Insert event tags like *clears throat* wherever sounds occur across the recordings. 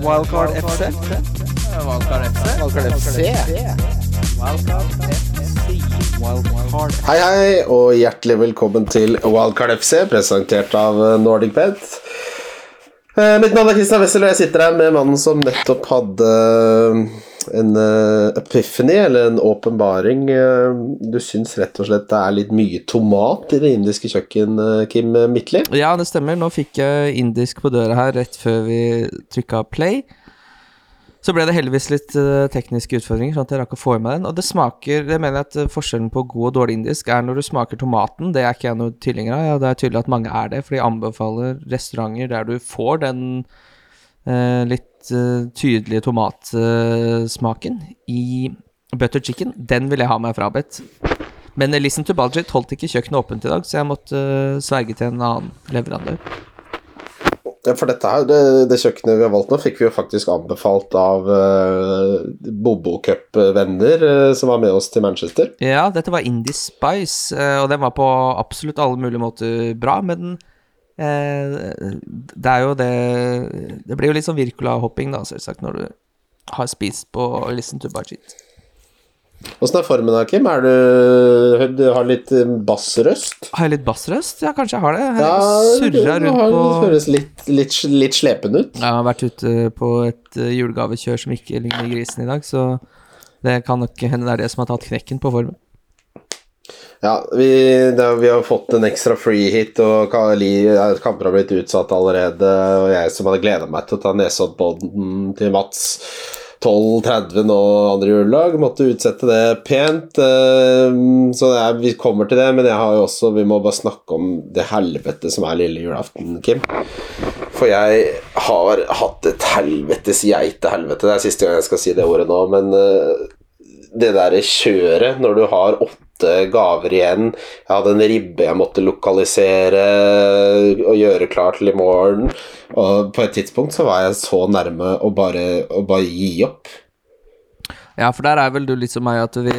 Wildcard FC. Wildcard FC. Wildcard FC. Wildcard FC. Hei, hei, og hjertelig velkommen til Wildcard FC, presentert av NordicBet. Eh, mitt navn er Christian Wessel, og jeg sitter her med mannen som nettopp hadde eh, en eh, epiphany, eller en åpenbaring. Du syns rett og slett det er litt mye tomat i det indiske kjøkken, Kim Midtli? Ja, det stemmer. Nå fikk jeg indisk på døra her rett før vi trykka play. Så ble det heldigvis litt eh, tekniske utfordringer, sånn at jeg rakk å få i meg den. Og det smaker Det mener jeg at eh, forskjellen på god og dårlig indisk er når du smaker tomaten. Det er ikke jeg noe tilhenger av. Ja, det er tydelig at mange er det, for de anbefaler restauranter der du får den eh, litt eh, tydelige tomatsmaken i butter chicken. Den vil jeg ha meg frabedt. Men Listen to Budget holdt ikke kjøkkenet åpent i dag, så jeg måtte eh, sverge til en annen leverandør. Ja, for dette her, det, det kjøkkenet vi har valgt nå, fikk vi jo faktisk anbefalt av uh, Bobo Cup-venner uh, som var med oss til Manchester. Ja, dette var Indie Spice, uh, og den var på absolutt alle mulige måter bra, men eh, det er jo det Det blir jo litt sånn Virkola-hopping, da, selvsagt, når du har spist på Listen to Budget. Åssen er formen da, Kim? Er du, du har litt eh, bassrøst? Har jeg litt bassrøst? Ja, kanskje jeg har det. Jeg Ja, surra rundt har- på Det høres litt, litt, litt slepen ut. Jeg har vært ute på et eh, julegavekjør som ikke ligner grisen i dag, så det kan nok hende det er det som har tatt knekken på formen. Ja, vi, det, vi har fått en ekstra free hit, og Kali, kamper har blitt utsatt allerede. Og jeg som hadde gleda meg til å ta Nesoddpodden til Mats 12.30 nå andre juledag, måtte utsette det pent. eh, Så er, vi kommer til det, men jeg har jo også Vi må bare snakke om det helvete som er lille julaften, Kim. For jeg har hatt et helvetes geitehelvete. Det er siste gang jeg skal si det ordet nå, men eh, det derre kjøret når du har åtte gaver igjen Jeg hadde en ribbe jeg måtte lokalisere og gjøre klar til i morgen. Og på et tidspunkt så var jeg så nærme å bare, å bare gi opp. Ja, for der er vel du litt som meg, at vi,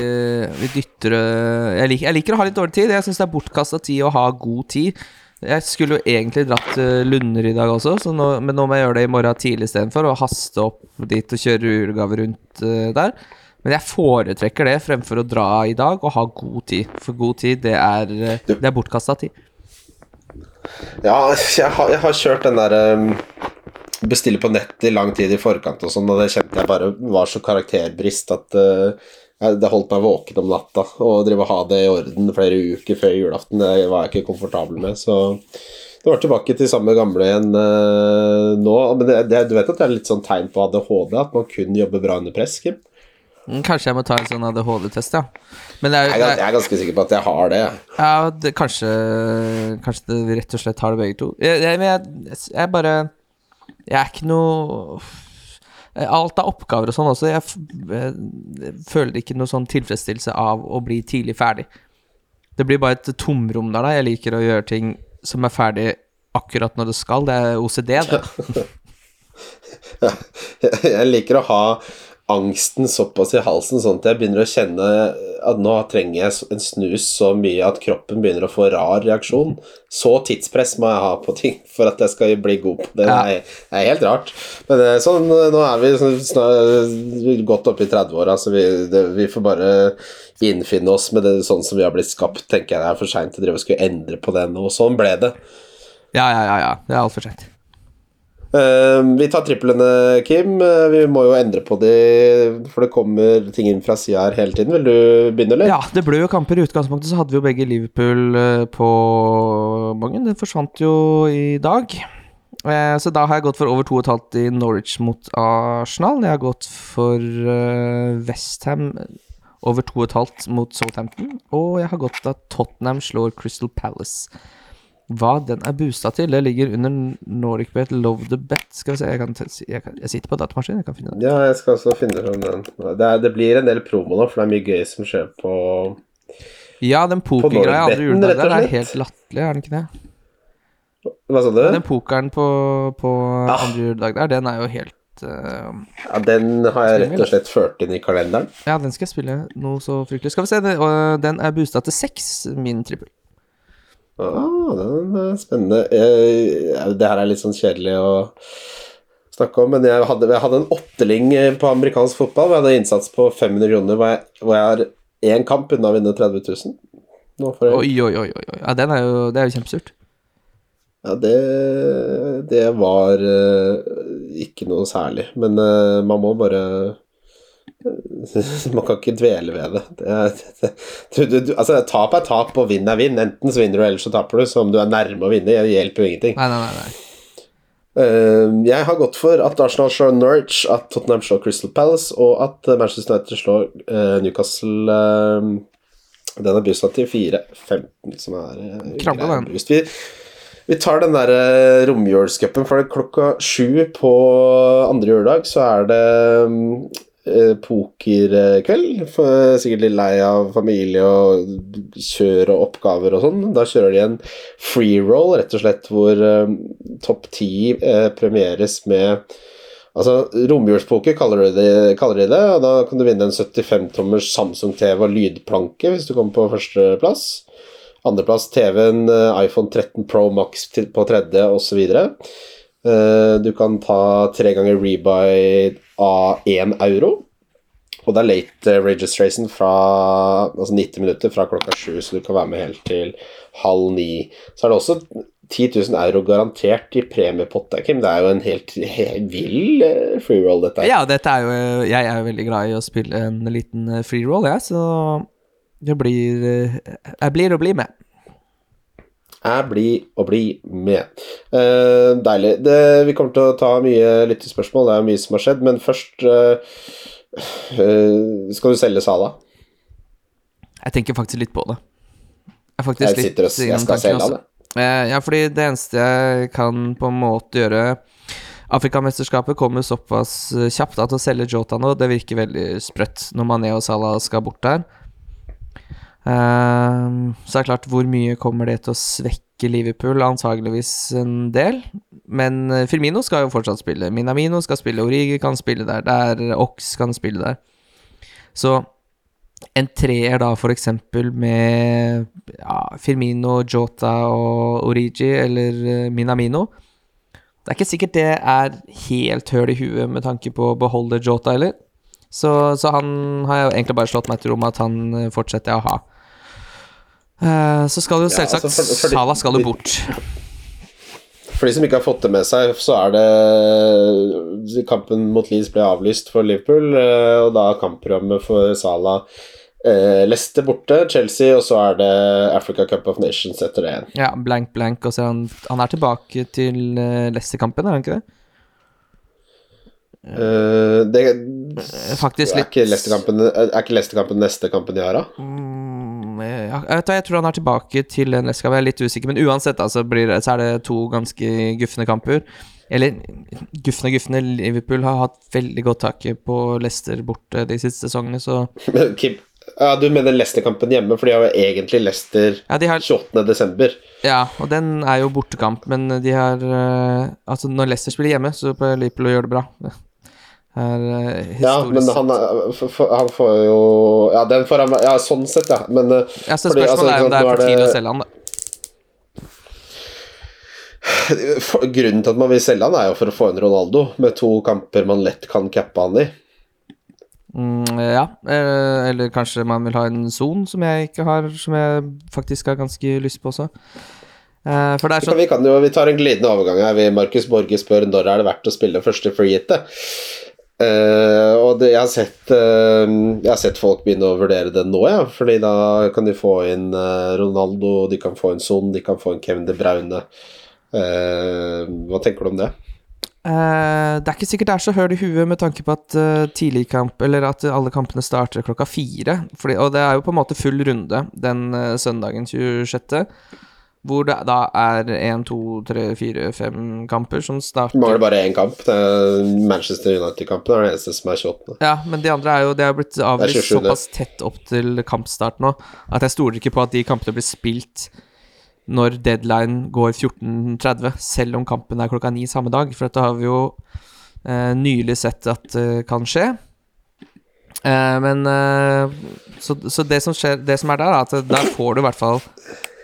vi dytter øh, jeg liker, jeg liker å ha litt dårlig tid. Jeg syns det er bortkasta tid å ha god tid. Jeg skulle jo egentlig dratt til Lunder i dag også, så nå, men nå må jeg gjøre det i morgen tidlig istedenfor. Og haste opp dit og kjøre julegave rundt der. Men jeg foretrekker det fremfor å dra i dag og ha god tid. For god tid, det er, det er bortkasta tid. Ja, jeg har, jeg har kjørt den derre bestille på nett i lang tid i forkant og sånn, og det kjente jeg bare var så karakterbrist at uh, det holdt meg våken om natta. Å drive og ha det i orden flere uker før julaften, det var jeg ikke komfortabel med, så det var tilbake til samme gamle igjen uh, nå. Men det, det, du vet at det er litt sånn tegn på ADHD, at man kun jobber bra under press, Kim? Mm, Kanskje jeg må ta en sånn ADHD-test, ja. Men det er, Jeg, er- jeg er ganske sikker på at jeg har det. Ja, det, kanskje Kanskje det, rett og slett har det begge to. Jeg, jeg, jeg, jeg bare Jeg er ikke noe Alt er oppgaver og sånn også. Jeg føler ikke noe sånn tilfredsstillelse av å bli tidlig ferdig. Det blir bare et tomrom der, da. Jeg liker å gjøre ting som er ferdig akkurat når det skal. Det er OCD, det. *laughs* Jeg liker å ha angsten såpass i halsen sånn at jeg begynner å kjenne at nå trenger jeg en snus så mye at kroppen begynner å få rar reaksjon. Så tidspress må jeg ha på ting for at jeg skal bli god på det. Det er, det er helt rart. Men er sånn, nå er vi sånn snart godt oppe i 30-åra, så vi, det, vi får bare innfinne oss med det sånn som vi har blitt skapt. tenker jeg Det er for seint å drive og skulle endre på det nå. Sånn ble det. Ja, ja, ja. ja. Det er altfor seint. Eh, vi tar triplene, Kim. Eh, vi må jo endre på de, for det kommer ting inn fra sida her hele tiden. Vil du begynne, eller? Ja, det ble jo kamper. I utgangspunktet så hadde vi jo begge Liverpool eh, på mange. Den forsvant jo i dag. Eh, Så da har jeg gått for over 2,5 i Norwich mot Arsenal. Jeg har gått for Westham over 2,5 mot Southampton. Og jeg har gått da Tottenham slår Crystal Palace. Hva den er boosta til, det ligger under NordicBet Love the Bet. Skal vi se, jeg, kan, jeg, kan, jeg sitter på datamaskinen, jeg kan finne den. Ja, jeg skal også finne fram den. Det, er, det blir en del promo nå, for det er mye gøy som skjer på Ja, den pokergreia andre juledag der er helt latterlig, er den ikke det? Hva sa du? Den pokeren på, på Ah. andre juledag der, den er jo helt uh, Ja, den har jeg rett og slett ført inn i kalenderen. Ja, den skal jeg spille noe så fryktelig. Skal vi se, og den er boosta til seks, min trippel. Ah, det er spennende. Jeg, Det her er litt sånn kjedelig å snakke om. Men jeg hadde, jeg hadde en åtteling på amerikansk fotball. Jeg hadde innsats på 500 kroner, hvor jeg, hvor jeg har én kamp unna å vinne 30 000. Nå får jeg, Oi, oi, oi. oi. Ja, den er jo, det er jo kjempesurt. ja, det, det var uh, ikke noe særlig. Men uh, man må bare *laughs* Man kan ikke dvele ved det. det, det du, du, altså, tap er tap, og vinn er vinn. Enten så vinner du, eller så taper du. Så om du er nærme å vinne, det hjelper jo ingenting. Nei, nei, nei. Eh, jeg har gått for at Arsenal slår Norwich, at Tottenham slår Crystal Palace, og at eh, Manchester United slår uh, Newcastle uh, Den er bussa til 4-15, som er uh, Krabbe, den. Vi, vi tar den der uh, romjulscupen, for klokka sju på andre juledag så er det eh, pokerkveld. For sikkert litt lei av familie og kjør og oppgaver og sånn. Da kjører de en free roll, rett og slett, hvor eh, topp ti eh, premieres med Altså, Romjulspoker kaller, de det, kaller de det, og da kan du vinne en 75-tommers Samsung-TV og lydplanke hvis du kommer på førsteplass. Andreplass TV-en, eh, iPhone 13 Pro Max på tredje, osv. Uh, du kan ta tre ganger rebuy av én euro. Og det er late eh, registration fra altså 90 minutter fra klokka sju, så du kan være med helt til halv ni. Så er det også 10 000 euro garantert i premiepott Kim. Det er jo en helt, helt vill eh, free roll, dette. Ja, dette er jo Jeg er jo veldig glad i å spille en liten eh, free roll, jeg, så det blir eh, Jeg blir å bli med. Jeg blir og blir med. Eh, deilig. Det, vi kommer til å ta mye lyttespørsmål, det er mye som har skjedd, men først eh, eh, Skal du selge Sala? Jeg tenker faktisk litt på det. Jeg, Jeg sitter og jeg innom skal selge det. Eh, ja, fordi det eneste jeg kan på en måte gjøre Afrikamesterskapet kommer såpass eh, kjapt at å selge Jota nå, det virker veldig sprøtt når Mané og Salah skal bort der. Ehm, det er klart, hvor mye kommer det til å svekke Liverpool? Antageligvis en del. Men eh, Firmino skal jo fortsatt spille. Minamino skal spille. Origi kan spille der. Der Ox kan spille der. Så en treer da, for eksempel med ja, Firmino, Jota og Origi, eller eh, Minamino Det er ikke sikkert det er helt høl i huet med tanke på å beholde Jota, heller. Så, så han har jo egentlig bare slått meg til ro med at han eh, fortsetter å ha. Eh, så skal jo Ja, selvsagt altså, for- fordi- Salah skal jo bort. For de som ikke har fått det med seg, så er det Kampen mot Leeds ble avlyst for Liverpool, eh, og da er kampprogrammet for Sala eh, Leicester borte, Chelsea, og så er det Africa Cup of Nations etter det igjen. Ja, blank, blank, og så er han, han er tilbake til Leicester-kampen, er han ikke det? Uh, det Faktisk er litt ikke Er ikke Leicester-kampen neste kampen de har, da? Mm, ja, jeg, vet, jeg tror han er tilbake til den Leicester, jeg er litt usikker, men uansett altså, det, så er det to ganske gufne kamper. Eller gufne, gufne. Liverpool har hatt veldig godt tak på Leicester borte de siste sesongene, så Kim, ja, du mener Leicester-kampen hjemme, for de har jo egentlig Leicester Ja, har 28. desember. Ja, og den er jo bortekamp, men de har eh, Altså, når Leicester spiller hjemme, så pleier Liverpool å gjøre det bra. Det er eh, Ja, men han, han får jo Ja, den får han Ja, sånn sett, ja. Men eh, Ja, så fordi, spørsmålet altså, er om det er for tidlig å selge han, da. Grunnen til at man vil selge han, er jo for å få inn Ronaldo, med to kamper man lett kan cappe han i. Mm, ja, eh, eller kanskje man vil ha en son som jeg ikke har, som jeg faktisk har ganske lyst på også. Eh, for det er Vi, kan, sånn vi, vi tar en glidende overgang her. Markus Borge spør når er det verdt å spille første freehitet. Uh, og det, jeg, har sett, uh, jeg har sett folk begynne å vurdere det nå, ja. Fordi da kan de få inn uh, Ronaldo, de kan få inn Son, de kan få inn Kevin De Braune. Hva tenker du om det? Det er ikke sikkert det er så høl i huet med tanke på at uh, tidligkamp Eller at alle kampene starter klokka fire. Fordi, og det er jo på en måte full runde den søndagen 26. Hvor det da er én, to, tre, fire, fem kamper som starter mangler bare én kamp. Det er Manchester United-kampen er det eneste som er 28. Ja, men de andre er jo Det er blitt avlyst såpass tett opp til kampstart nå at jeg stoler ikke på at de kampene blir spilt når deadline går 14.30, selv om kampen er klokka ni samme dag. For dette har vi jo eh, nylig sett at det kan skje. Eh, men eh, så, så det som skjer Det som er der, er at der får du i hvert fall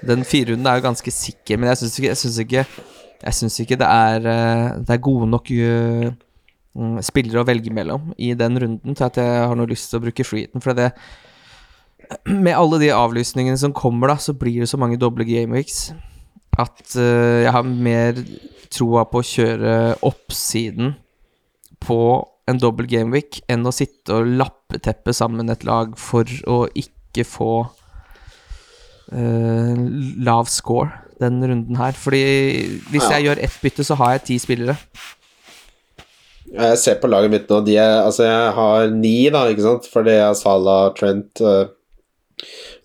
Den firerunden er jo ganske sikker, men jeg syns ikke, ikke ikke det er, eh, det er gode nok eh, mm, spillere å velge mellom i den runden til at jeg har noe lyst til å bruke freeheaten. For det *clears throat* Med alle de avlysningene som kommer, da, så blir det så mange doble gameweeks at eh, jeg har mer troa på å kjøre oppsiden på en dobbel gameweek enn å sitte og lappeteppe sammen et lag for å ikke få eh, lav score den runden her. Fordi hvis Ja. jeg gjør ett bytte, så har jeg ti spillere. Jeg ser på laget mitt nå. De er, altså jeg har ni, da, ikke sant? Fordi jeg har Salah, Trent uh,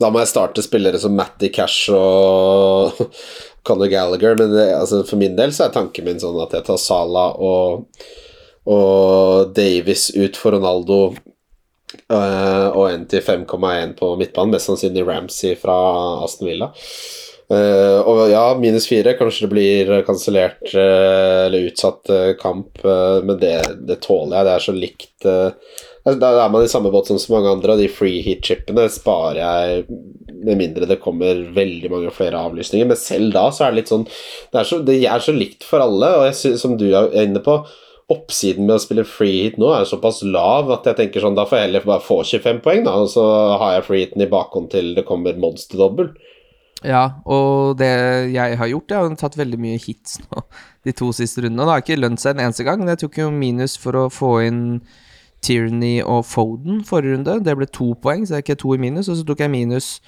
Da må jeg starte spillere som Matty Cash og *laughs* Conor Gallagher. Men det, altså for min del så er tanken min sånn at jeg tar Salah og, og Davis ut for Ronaldo. Eh, og en til 5,1 på midtbanen, mest sannsynlig Ramsey fra Aston Villa. Uh, og ja, minus fire. Kanskje det blir kansellert uh, eller utsatt kamp, men det, det tåler jeg. Det er så likt Da er man i samme båt som så mange andre, og de free hit-chipene sparer jeg med mindre det kommer veldig mange flere avlysninger. Men selv da så er det litt sånn Det er så, det er så likt for alle, og jeg som du er inne på Oppsiden med å spille free hit nå er såpass lav at jeg tenker sånn, da får jeg heller bare få 25 poeng, da, og så har jeg free hiten i bakhånd til det kommer monsterdobbel. Ja, og det jeg har gjort, jeg har tatt veldig mye hits nå *laughs* de to siste rundene. Og Det har ikke lønt seg en eneste gang, men jeg tok jo minus for å få inn Tierney og Foden forrige runde. Det ble to poeng, så det er ikke to i minus. Og så tok jeg minus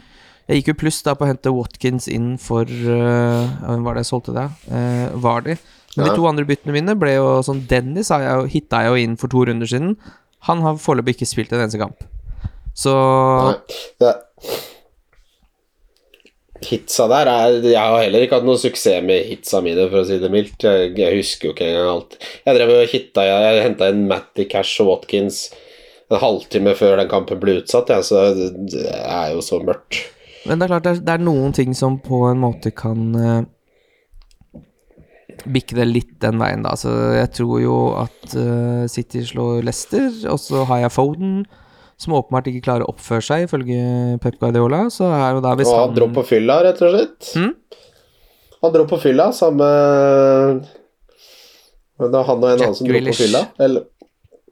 Jeg gikk jo pluss da på å hente Watkins inn for uh, Hvem var det jeg solgte det? Uh, Vardy. Men Ja. de to andre byttene mine ble jo sånn Dennis har jeg hitta jeg jo inn for to runder siden. Han har foreløpig ikke spilt en eneste kamp. Så Nei, det Hitsa der er Jeg har heller ikke hatt noe suksess med hitsa mine, for å si det mildt. Jeg, jeg husker jo ikke engang alt. Jeg drev og hitta Jeg, jeg henta inn Matty Cash og Watkins en halvtime før den kampen ble utsatt, jeg, så det er jo så mørkt. Men det er klart, det er, det er noen ting som på en måte kan eh, bikke det litt den veien, da. Så jeg tror jo at uh, City slår Leicester, og så har jeg Foden, som åpenbart ikke klarer å oppføre seg, ifølge Pep Guardiola. Så er jo da hvis Og han dro på fylla, rett og slett. Mm. Han dro på fylla, samme Men det er han og en Jack annen som dro på fylla. Eller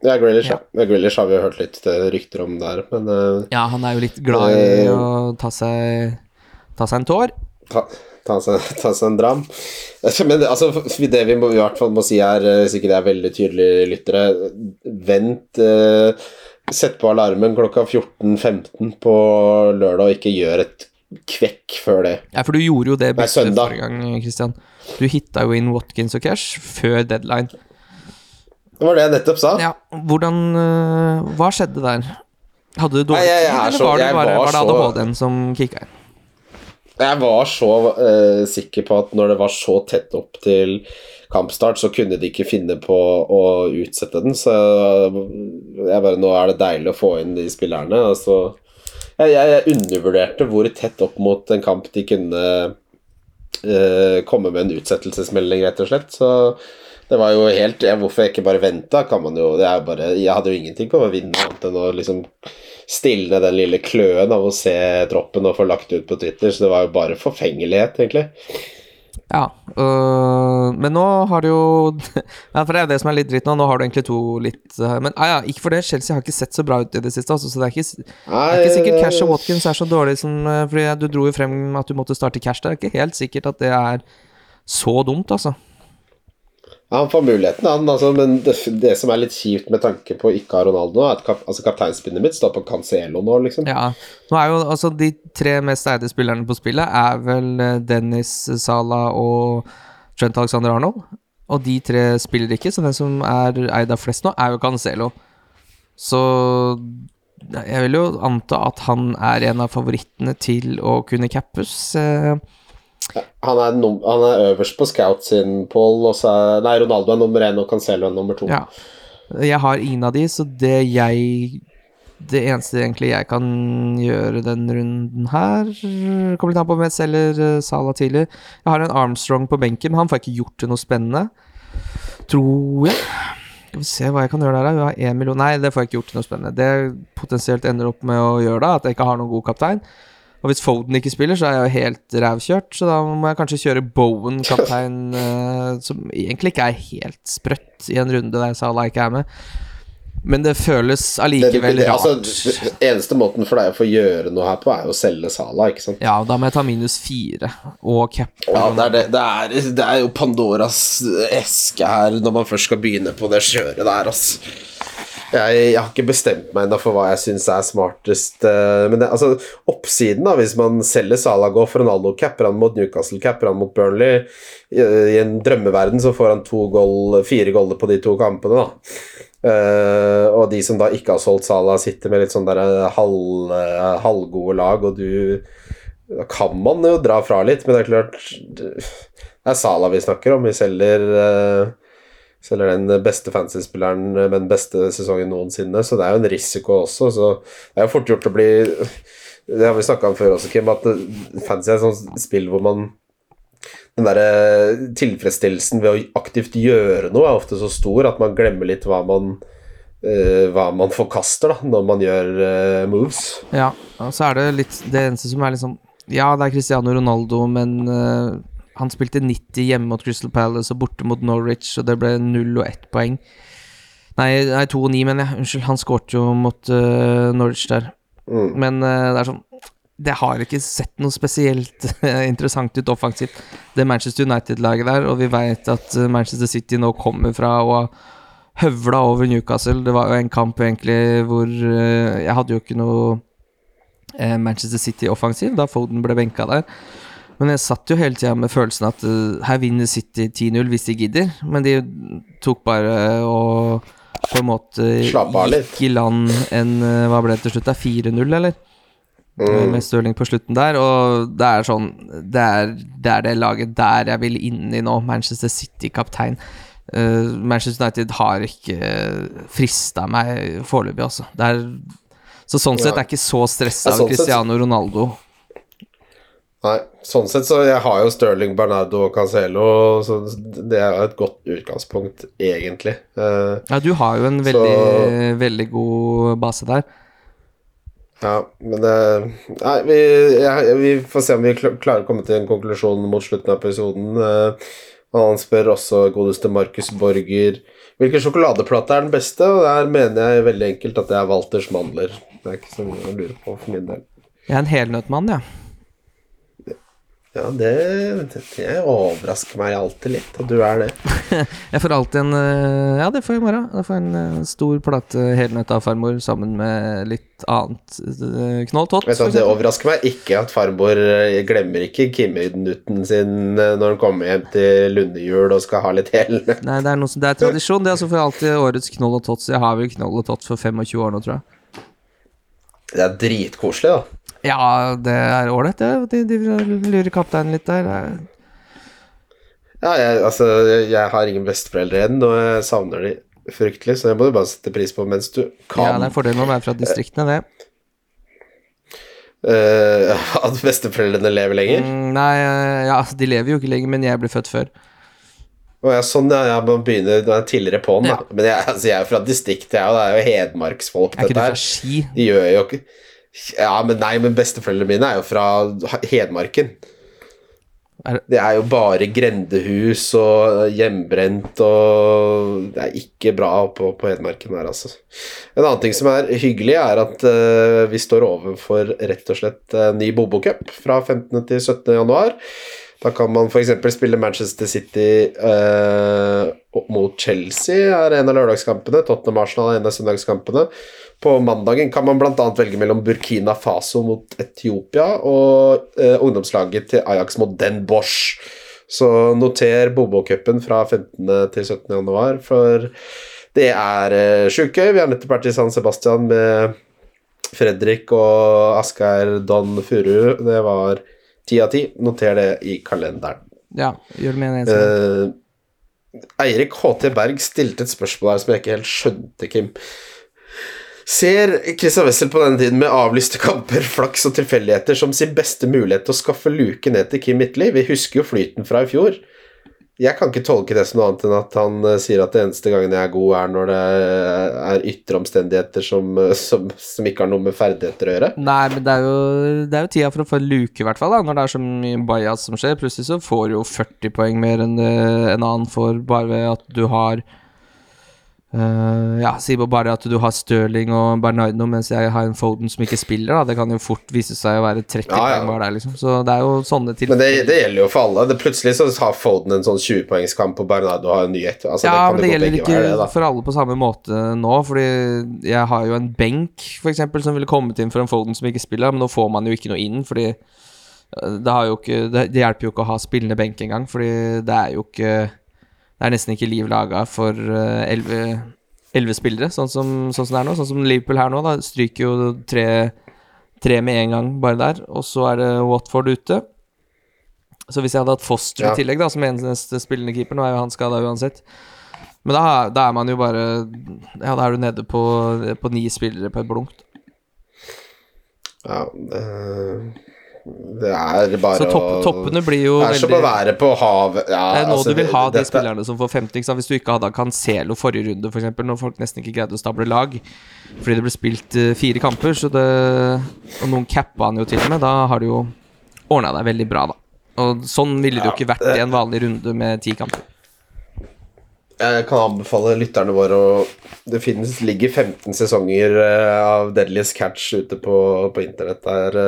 Ja, Grealish, ja. Ja. ja. Grealish har vi jo hørt litt eh, rykter om der, men uh, Ja, han er jo litt glad i uh, å ta seg, ta seg en tår. ta, ta, seg, ta seg en dram. *laughs* Men altså, det vi må, i hvert fall må si her, sikkert hvis ikke det er veldig tydelige lyttere, vent eh, Sett på alarmen klokka 14.15 på lørdag, og ikke gjør et kvekk før det. Ja, for du gjorde jo det Nei, forrige gang, Christian. Du hitta jo inn Watkins og Cash før deadline. Det var det jeg nettopp sa. Ja, hvordan øh, Hva skjedde der? Hadde du dårlig jeg- jeg tid, er eller så- var det jeg bare var var det ADHD-en som kicka inn? Jeg var så uh, sikker på at når det var så tett opp til kampstart, så kunne de ikke finne på å utsette den. Så jeg bare Nå er det deilig å få inn de spillerne. Altså, jeg, jeg, undervurderte hvor tett opp mot en kamp de kunne uh, komme med en utsettelsesmelding, rett og slett. Så det var jo helt ja, Hvorfor jeg ikke bare venta, kan man jo det er bare, Jeg hadde jo ingenting på å vinne annet enn å liksom stilne den lille kløen av å se troppen og få lagt ut på Twitter, så det var jo bare forfengelighet, egentlig. Ja, øh, men nå har du jo *laughs* Ja, for det er jo det som er litt dritt nå. Nå har du egentlig to litt øh, Men ah, ja, ikke for det. Chelsea har ikke sett så bra ut i det siste, altså, så det er ikke, det er ikke sikkert Cash og Watkins er så dårlig som øh, Fordi du dro jo frem at du måtte starte Cash. Det er ikke helt sikkert at det er så dumt, altså. Ja, han får muligheten, han, altså, men det, det som er litt kjipt med tanke på ikke ha Ronaldo, er at kap, altså, kapteinspinnet mitt står på Cancelo nå, liksom. Ja, nå er jo altså de tre mest eide spillerne på spillet er vel eh, Dennis Salah og Trent Alexander Arnold. Og de tre spiller ikke, så den som er eid av flest nå, er jo Cancelo. Så jeg vil jo anta at han er en av favorittene til å kunne cappes. Eh, Han, er han er øverst på Scout sin Paul, Nei, Ronaldo er nummer én, og Cancelo er nummer to. ja. Jeg har ingen av de, så det jeg Det eneste egentlig jeg kan gjøre den runden her Kommer litt an på om jeg selger Sala tidlig. Jeg har en Armstrong på benken, men han får ikke gjort noe spennende. Tror jeg. Skal vi se hva jeg kan gjøre der. da. Har én million Nei, det får jeg ikke gjort noe spennende. Det potensielt ender opp med å gjøre da, at jeg ikke har noen god kaptein, Og hvis Foden ikke spiller, så er jeg jo helt rævkjørt, så da må jeg kanskje kjøre Bowen, kaptein, *laughs* eh, som egentlig ikke er helt sprøtt i en runde der Salah ikke er med. Men det føles allikevel rart. altså, eneste måten for deg å få gjøre noe her på, er jo å selge Sala, ikke sant? Ja, da må jeg ta minus fire og cap. Ja, det er, det, det, er, det er jo Pandoras eske her når man først skal begynne på det kjøret der, altså. Jeg, jeg har ikke bestemt meg ennå for hva jeg syns er smartest. eh, Men det, altså, oppsiden, da, hvis man selger Salah, går for Ronaldo, capper han mot Newcastle, capper han mot Burnley I, en drømmeverden så får han goal, fire goller på de to kampene, da. Uh, og de som da ikke har solgt Salah, sitter med litt sånn der eh, halv, halvgode lag, og du Da kan man jo dra fra litt, men det er klart Det er Salah vi snakker om. Vi selger eh, Selger den beste fantasy-spilleren med den beste sesongen noensinne, så det er jo en risiko også. Så det er jo fort gjort å bli Det har vi snakka om før også, Kim, at fantasy er et sånt spill hvor man den der eh, tilfredsstillelsen ved å aktivt gjøre noe er ofte så stor at man glemmer litt hva man Uh, hva man forkaster da når man gjør uh, moves. Ja, og så er det litt Det eneste som er liksom Ja, det er Cristiano Ronaldo, men han spilte 90 hjemme mot Crystal Palace og borte mot Norwich, og det ble 0 og 1 poeng. Nei, nei 2 og 9, mener jeg. Unnskyld, han skåret jo mot uh, Norwich der. Mm. Men uh, det er sånn Det har ikke sett noe spesielt eh, interessant ut offensivt, det Manchester United-laget der, og vi veit at Manchester City nå kommer fra å høvla over Newcastle. Det var jo en kamp egentlig hvor uh, Jeg hadde jo ikke noe Manchester City-offensiv da Foden ble benka der. Men jeg satt jo hele tida med følelsen at uh, her vinner City 10-0 hvis de gidder. Men de tok bare og på en måte gikk i land en eh, Hva ble det til slutt? 4-0, eller? Mm. Med Stirling på slutten der. Og det er sånn Det er det, er det laget der jeg vil inn i nå. Manchester City-kaptein. Uh, Manchester United har ikke frista meg foreløpig, altså. Er, så sånn sett er jeg ikke så stressa av sånn Cristiano Ronaldo. Nei, sånn sett så jeg har jo Sterling, Bernardo og Cancelo, så det er jo et godt utgangspunkt, egentlig. Uh, Ja, du har jo en veldig, veldig god base der. ja, men det Nei, vi, jeg, vi får se om vi klarer å komme til en konklusjon mot slutten av episoden. Eh, han spør også godeste Markus Borger hvilken sjokoladeplate er den beste, og der mener jeg veldig enkelt at det er Walters mandler. Det er ikke så mye å lure på for min del. Jeg er en helnøttmann, jeg. Ja, det, det overrasker meg alltid litt at du er det. *laughs* Jeg får alltid en eh, Ja, det får jeg i morgen. Jeg får en eh, stor plate helnøtt av farmor sammen med litt annet. eh, Knoll tott. Vet du, det overrasker meg ikke at farmor glemmer ikke Kimmy-nutten sin når han kommer hjem til lundejul og skal ha litt hel. *laughs* Nei, det er, noe det er tradisjon. Det er altså for alltid årets knoll og tott. Så jeg har vel knoll og tott for 25 år nå, tror jeg. Det er dritkoselig, da. Ja, det er ålreit, det. De, de lurer kapteinen litt der. Ja, jeg, altså, jeg, har ingen besteforeldre igjen, og jeg savner de fryktelig, så det må du bare sette pris på mens du kan. Ja, det er fordel med å være fra distriktene, det. Uh, *laughs* at besteforeldrene lever lenger. Mm, nei, eh, ja, de lever jo ikke lenger, men jeg ble født før. Oh, ja, sånn, ja, jeg må begynne er tidligere på'n, da. Ja. Men jeg, altså, jeg er jo fra distriktet, jeg, og det er jo hedmarksfolk, dette her. De gjør jo ikke Ja, men nei, men besteforeldrene mine er jo fra Hedmarken. Det- Det er jo bare grendehus og hjemmebrent og Det er ikke bra på, på Hedmarken her, altså. En annen ting som er hyggelig, er at uh, vi står overfor rett og slett uh, ny Bobo-cup fra 15. til 17. januar. Da kan man f.eks. spille Manchester City uh, mot Chelsea, er en av lørdagskampene. Tottenham Arsenal er en av søndagskampene. På mandagen kan man bl.a. velge mellom Burkina Faso mot Etiopia og eh, ungdomslaget til Ajax mot Den Bosch. Så noter Bobo-cupen fra 15. til 17. januar, for det er eh, sjukt gøy. Vi har nettopp vært i San Sebastian med Fredrik og Asgeir Don Furu. Det var ti av ti. Noter det i kalenderen. Ja, gjør det med en eneste. Eh, Eirik HT Berg stilte et spørsmål her som jeg ikke helt skjønte, Kim. Ser Christian Wessel på denne tiden med avlyste kamper, flaks og tilfeldigheter som sin beste mulighet til å skaffe luke ned til Kim Midtly? Vi husker jo flyten fra i fjor. jeg kan ikke tolke det som noe annet enn at han eh, sier at det eneste gangen jeg er god, er når det er ytre omstendigheter som, eh, som, som ikke har noe med ferdigheter å gjøre. Nei, men det er, jo, det er jo tida for å få luke, i hvert fall. da Når det er så mye bajas som skjer. Plutselig så får du jo 40 poeng mer enn en annen får, bare ved at du har Uh, ja, si bare at du har Stirling og Bernardo, mens jeg har en Foden som ikke spiller. Da. Det kan jo fort vise seg å være 30 ja, ja. poeng der, liksom. Så det er jo sånne tilfeller. Men det, det, gjelder jo for alle. Det, plutselig så har Foden en sånn 20-poengskamp, og Bernardo har en nyhet. Altså, ja, det men det gjelder ikke det, for alle på samme måte nå, fordi jeg har jo en benk, f.eks., som ville kommet inn for en Foden som ikke spiller, men nå får man jo ikke noe inn, fordi eh, det, ikke, det, det hjelper jo ikke å ha spillende benk engang, fordi det er jo ikke det er nesten ikke liv laga for eh, elleve spillere, sånn som, sånn som, det er nå. Sånn som Liverpool her nå, da stryker jo tre, tre med en gang bare der. Og så er det Watford ute. Så hvis jeg hadde hatt Foster ja. i tillegg, da, som eneste spillende keeper Nå er jo han skada uansett. Men da, da, er man jo bare Ja, da er du nede på, på ni spillere på et blunk. Ja, det det er bare Så topp, toppene blir jo Det er som å være på havet ja, Det er nå altså, du vil ha de spillerne som får 50. Hvis du ikke hadde Cancelo forrige runde, f.eks., når folk nesten ikke greide å stable lag fordi det ble spilt uh, fire kamper, så det Og noen cappa han jo til og med. Da har du jo ordna deg veldig bra, da. Og sånn ville det jo ikke vært i en vanlig runde med ti kamper. Jeg kan anbefale lytterne våre å Det finnes, ligger 15 sesonger uh, av Deadliest Catch ute på, på internett der.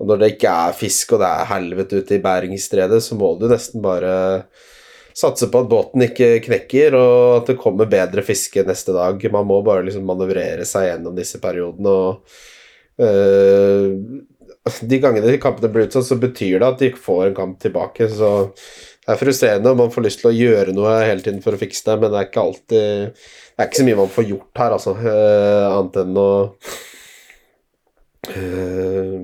Og når det ikke er fisk, og det er helvete ute i bæringsstredet, så må du nesten bare satse på at båten ikke knekker, og at det kommer bedre fiske neste dag. Man må bare liksom manøvrere seg gjennom disse periodene. og øh, De gangene kampene blir utsatt, så betyr det at de ikke får en kamp tilbake. så det er frustrerende, og man får lyst til å gjøre noe hele tiden for å fikse det, men det er ikke alltid Det er ikke så mye man får gjort her, altså, øh, annet enn å øh,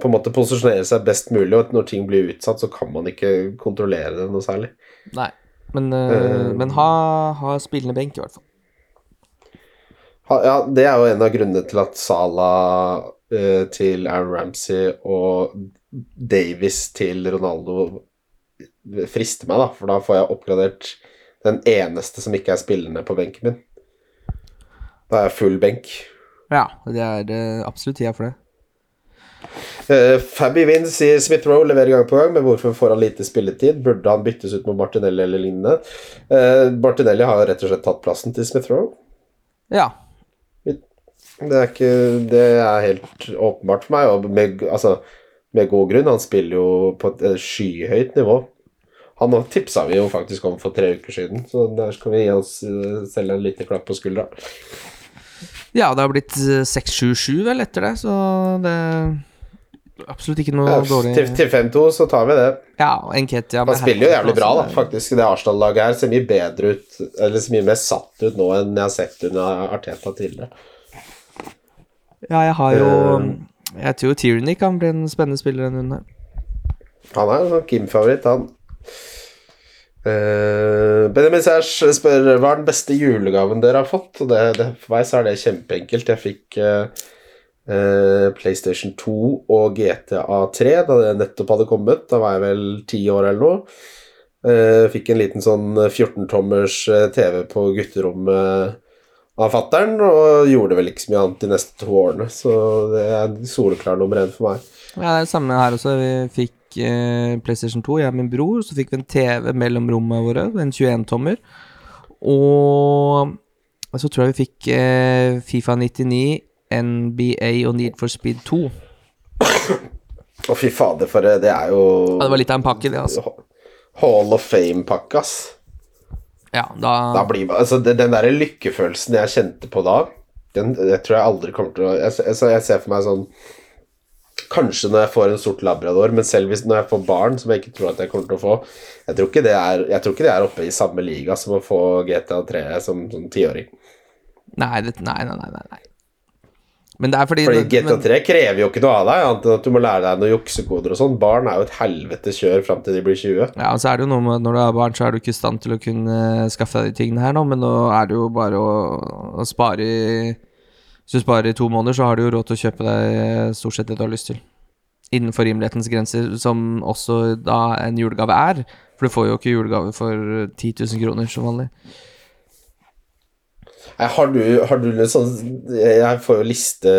på en måte posisjonere seg best mulig, og når ting blir utsatt, så kan man ikke kontrollere det noe særlig. Nei, men, uh, men ha, ha, spillende benk, i hvert fall. Ha, ja, det er jo en av grunnene til at Sala uh, til Aaron Ramsey og Davis til Ronaldo frister meg, da, for da får jeg oppgradert den eneste som ikke er spillende på benken min. Da er jeg full benk. Ja, det er absolutt tida for det. Uh, Fabby Wins sier Smith Roe leverer gang på gang, men hvorfor får han lite spilletid? Burde han byttes ut mot Martinelli eller lignende? Uh, Martinelli har rett og slett tatt plassen til Smith Roe. Ja. Det er, ikke, det er helt åpenbart for meg, og med, altså, med god grunn. Han spiller jo på et skyhøyt nivå. Han tipsa vi jo faktisk om for tre uker siden, så der skal vi gi oss uh, selv en liten klapp på skuldra. Ja, det har blitt 6-7-7 vel etter det, så det er absolutt ikke noe ja, dårlig Til, til 5-2 så tar vi det. Ja, Enketia Han spiller jo jævlig bra, da, faktisk. Det Arsenal-laget her ser mye bedre ut, eller ser mye mer satt ut nå enn jeg har sett under Arteta tidligere. Ja, jeg har jo uh, Jeg tror Tierney kan bli en spennende spiller denne runden her. Han er en Kim-favoritt, han. Uh, Benjamin Sæsj spør hva er den beste julegaven dere har fått. Det, det, for meg så er det kjempeenkelt. Jeg fikk uh, uh, PlayStation 2 og GTA 3 da det nettopp hadde kommet. Da var jeg vel ti år eller noe. Fikk en liten sånn 14-tommers eh, TV på gutterommet av fattern, og gjorde vel ikke så mye annet de neste to årene. Så det er soleklar nummer én for meg. Ja, det er det samme her også. Vi fikk eh, PlayStation 2, jeg og min bror. Så fikk vi en TV mellom rommene våre, en 21-tommer. Og så tror jeg vi fikk eh, Fifa 99 NBA og Need for Speed 2. Å, fy fader, for det er jo ja, Det var litt av en pakke, det, altså. Hall of Fame-pakke, ass. Ja, da, da blir, altså, Den, den der lykkefølelsen jeg kjente på da, den jeg tror jeg aldri kommer til å Jeg, jeg, jeg ser for meg sånn Kanskje når jeg får en sort labrador, men selv hvis når jeg får barn, som jeg ikke tror at jeg kommer til å få Jeg tror ikke det er, ikke det er oppe i samme liga som å få GTA 3 som tiåring. Nei, nei, nei, nei, nei. Men det er fordi, fordi GTA3 krever jo ikke noe av deg, annet enn at du må lære deg noen juksekoder og sånn. Barn er jo et helvete kjør fram til de blir 20. Ja, og så er det jo noe med når du er barn, så er du ikke i stand til å kunne skaffe deg de tingene her nå, men nå er det jo bare å, å spare i Hvis du sparer i to måneder, så har du jo råd til å kjøpe deg stort sett det du har lyst til. innenfor rimelighetens grenser, som også da en julegave er. For du får jo ikke julegave for 10 000 kroner som vanlig. Nei, Har du, har du litt sånn Jeg får jo liste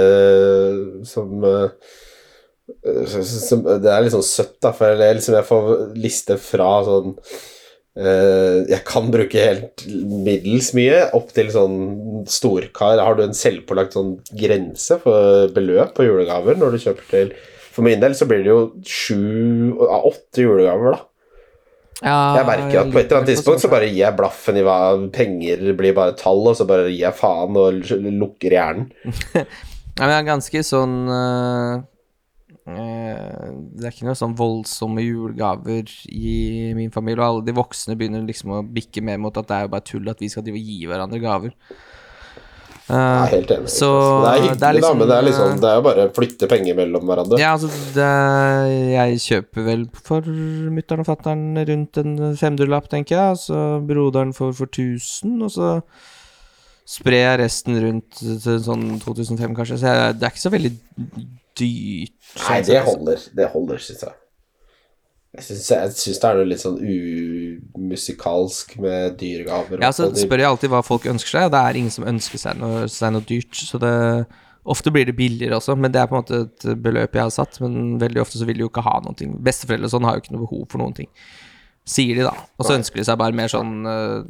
som eh, som, Det er litt sånn søtt, da, for jeg, liksom, jeg får liste fra sånn eh, Jeg kan bruke helt middels mye, opp til sånn storkar. Har du en selvpålagt sånn grense for beløp på julegaver når du kjøper til For min del så blir det jo sju av Åtte julegaver, da. Jeg merker at på et eller annet tidspunkt så bare gir jeg blaffen i hva penger blir bare tall, og så bare gir jeg faen og lukker hjernen. *laughs* Ja, men jeg er ganske sånn øh, Det er ikke noe sånn voldsomme julegaver i min familie, og alle de voksne begynner liksom å bikke mer mot at det er jo bare tull at vi skal drive og gi hverandre gaver. Jeg er helt enig. Så det er hyggelig, det er liksom, da, men det er, liksom, øh, det er jo bare å flytte penger mellom hverandre. Ja, altså det, Jeg kjøper vel for mutter'n og fatter'n rundt en femdelapp, tenker jeg. Så broderen får for 1000, og så sprer jeg resten rundt til sånn 2005, kanskje. Så jeg, det er ikke så veldig dyrt. Nei, sånn det altså. holder, det holder, syns jeg. Jeg syns, det er noe litt sånn umusikalsk med dyregaver. Ja, så spør jeg alltid hva folk ønsker seg, og det er ingen som ønsker seg noe, seg noe dyrt. Så det Ofte blir det billigere også, men det er på en måte et beløp jeg har satt. Men veldig ofte så vil de jo ikke ha noen ting. Besteforeldre og sånn har jo ikke noe behov for noen ting. Sier de, da. Og så ønsker de seg bare mer sånn uh,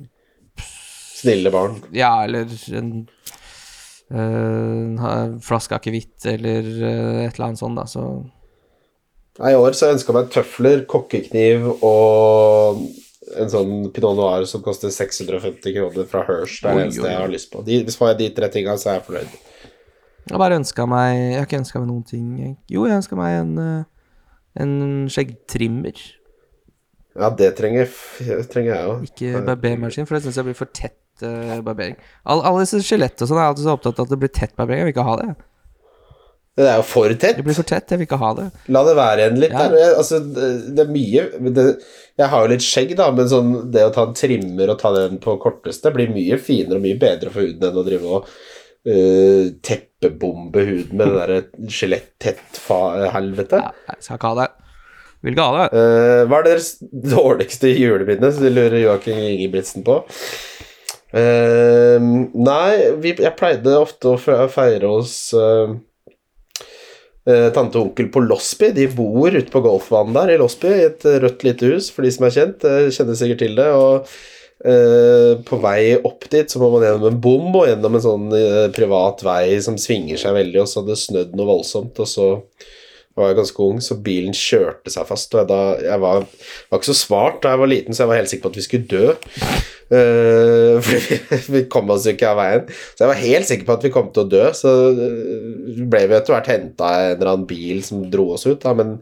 Snille barn. Ja, eller en ha- flaske akevitt, eller uh, et eller annet sånt, da. Så Nei, I år så ønska jeg meg tøfler, kokkekniv og en sånn pinot noir som koster 650 kroner fra Hirsch. Det er det eneste jeg har lyst på. De, hvis får jeg de tre tinga, så er jeg fornøyd. jeg har bare ønska meg Jeg har ikke ønska meg noen ting. Jo, jeg ønska meg en, øh, en skjeggtrimmer. Ja, det trenger, trenger jeg òg. Ikke barbermaskin, for det syns jeg blir for tett øh, barbering. All, alle disse skjelett og sånn er alltid så opptatt av at det blir tett barbering. Jeg vil ikke ha det. Det er jo for tett. Det blir for tett, jeg vil ikke ha det. La det være igjen litt Ja. der. Altså, det, er mye det, Jeg har jo litt skjegg, da, men sånn, det å ta en trimmer og ta den på korteste blir mye finere og mye bedre for huden enn å drive og uh, teppebombe huden med det derre skjelett-tett-helvete. Ja, jeg skal ikke ha det. Vil ikke ha det. Uh, hva er deres dårligste juleminne, lurer Joakim Ingebrigtsen på? Eh, nei, vi, jeg pleide ofte å feire hos uh, uh, tante og onkel på Losby. De bor ute på golfbanen der i Losby, i et rødt lite hus, for de som er kjent. kjenner sikkert til det. og på vei opp dit så må man gjennom en bom og gjennom en sånn privat vei som svinger seg veldig, og så hadde det snødd noe voldsomt, og så var ganske ung, så bilen kjørte seg fast. Og jeg, da, jeg var, var ikke så smart da jeg var liten, så jeg var helt sikker på at vi skulle dø. *laughs* Uh, for vi, kom oss jo ikke av veien. Så jeg var helt sikker på at vi kom til å dø. Så eh, ble vi etter hvert henta av en eller annen bil som dro oss ut, da, men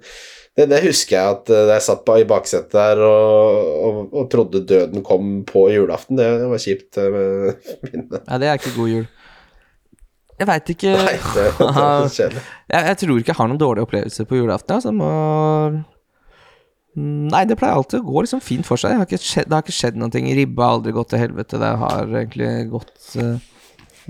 det, det husker jeg at eh, jeg satt på i baksetet der og, og, og trodde døden kom på julaften. Det, var kjipt eh, med *laughs* minnet. Nei, det er ikke god jul. Jeg veit ikke Nei, det, det *laughs* kjedelig. jeg, jeg tror ikke jeg har noen dårlige opplevelser på julaften. Altså. Må... Mm, Nei, det pleier alltid å gå liksom fint for seg. Det har ikke skjedd, det har ikke skjedd noen ting. Ribba har aldri gått til helvete. Det har egentlig gått, uh,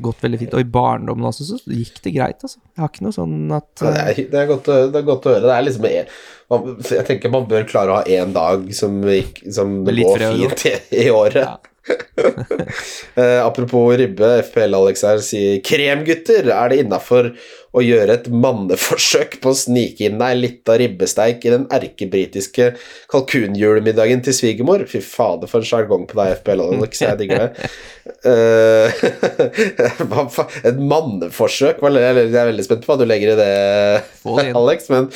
gått veldig fint. Og i barndommen også så gikk det greit, altså. Jeg har ikke noe sånn at Ja, det, er, det, er godt, å- det er godt å høre. Det er liksom en, man, Jeg tenker man bør klare å ha én dag som, som går fint i, *laughs* i året. Ja. *laughs* Eh, apropos ribbe, FPL-Alex her sier Kremgutter, er det innafor å gjøre et manneforsøk på å snike inn ei lita ribbesteik i den erkebritiske kalkunjulemiddagen til svigermor? Fy fader, for en sjargong på deg, FPL-Alex. Jeg digger det. Eh, *laughs* et manneforsøk? Jeg er veldig spent på hva du legger i det. Alex, men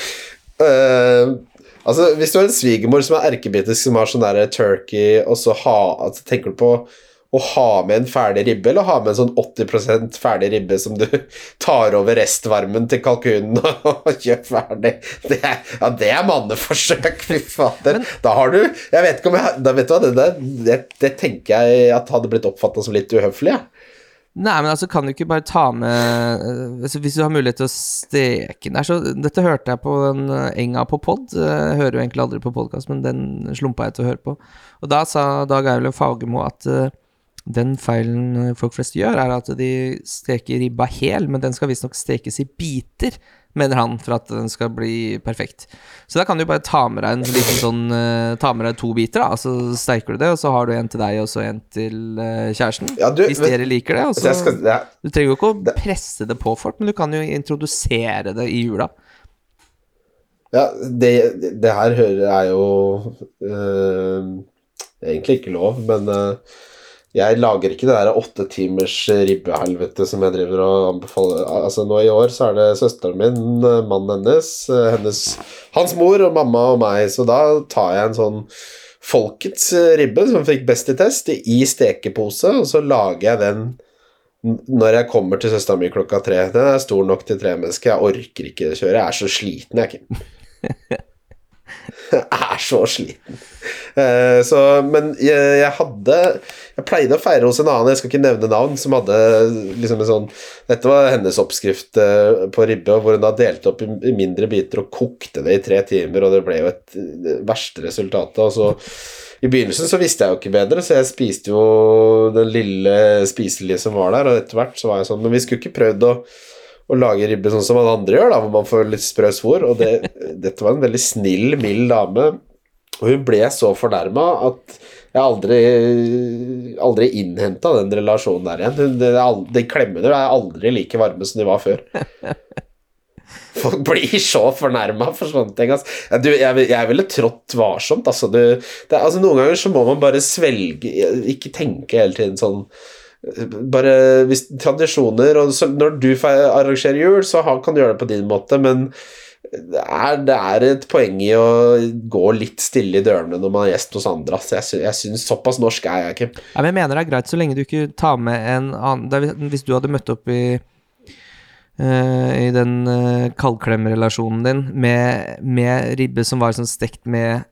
eh, Altså, Hvis du har en svigermor som er erkebritisk, som har sånn der turkey, og så ha, altså, tenker du på å ha med en ferdig ribbe, eller ha med en sånn 80% ferdig ribbe som du *laughs* tar over restvarmen til kalkunen *laughs* og kjøper ferdig? Det er, ja, det er manneforsøk, fy fader. Da har du Jeg vet ikke om jeg Da vet du hva, det der det, det tenker jeg at hadde blitt oppfatta som litt uhøflig, jeg. Nei, men altså, kan du ikke bare ta med eh, hvis, hvis du har mulighet til å steke den der, så Dette hørte jeg på den eh, enga på pod. Eh, Jeg hører jo egentlig aldri på podkast, men den slumpa jeg til å høre på. Og da sa Dag Eivind Fagermo at uh, den feilen folk flest gjør, er at de steker ribba hel, men den skal visstnok stekes i biter, mener han, for at den skal bli perfekt. Så da kan du bare ta med deg en liten sånn uh, Ta med deg to biter, da, så steiker du det, og så har du en til deg og så en til uh, kjæresten. Ja, du, hvis dere liker det. Og så, skal, ja. Du trenger jo ikke å presse det på folk, men du kan jo introdusere det i jula. Ja, det, det her hører jeg jo uh, egentlig ikke lov, men uh, jeg lager ikke det der åtte timers ribbehelvete som jeg driver og anbefaler. Altså Nå i år så er det søsteren min, mannen hennes, hennes, hans mor og mamma og meg, så da tar jeg en sånn Folkets ribbe som fikk best i test, i stekepose, og så lager jeg den når jeg kommer til søstera mi klokka tre. Den er stor nok til tre mennesker. Jeg orker ikke kjøre. Jeg er så sliten, jeg, Kim. *laughs* Jeg *laughs* er så sliten. Uh, så, men jeg, jeg, hadde Jeg pleide å feire hos en annen, jeg skal ikke nevne navn, som hadde liksom en sånn Dette var hennes oppskrift uh, på ribbe, hvor hun da delte opp i, i, mindre biter og kokte det i tre timer, og det ble jo et det verste resultatet. Og så i begynnelsen så visste jeg jo ikke bedre, så jeg spiste jo den lille spiselige som var der, og etter hvert så var jeg sånn Men vi skulle ikke prøvd å å lage ribbe sånn som alle andre gjør, da, hvor man får litt sprø svor. Og det, *laughs* dette var en veldig snill, mild dame. Og hun ble så fornærma at jeg aldri, aldri innhenta den relasjonen der igjen. Hun, det, de klemmene er aldri like varme som de var før. *laughs* Folk blir så fornærma for sånne ting. Altså. Du, jeg, jeg, ville trådt varsomt. Altså. Du, det, altså. Noen ganger så må man bare svelge Ikke tenke hele tiden sånn bare hvis tradisjoner og så, Når du arrangerer jul, så kan du gjøre det på din måte, men det er, det er et poeng i å gå litt stille i dørene når man er gjest hos andre. Så jeg, jeg synes Såpass norsk er jeg ikke. Ja, men jeg mener det er greit så lenge du ikke tar med en annen Hvis du hadde møtt opp i uh, i den uh, kaldklemrelasjonen din med, med, ribbe som var sånn stekt med,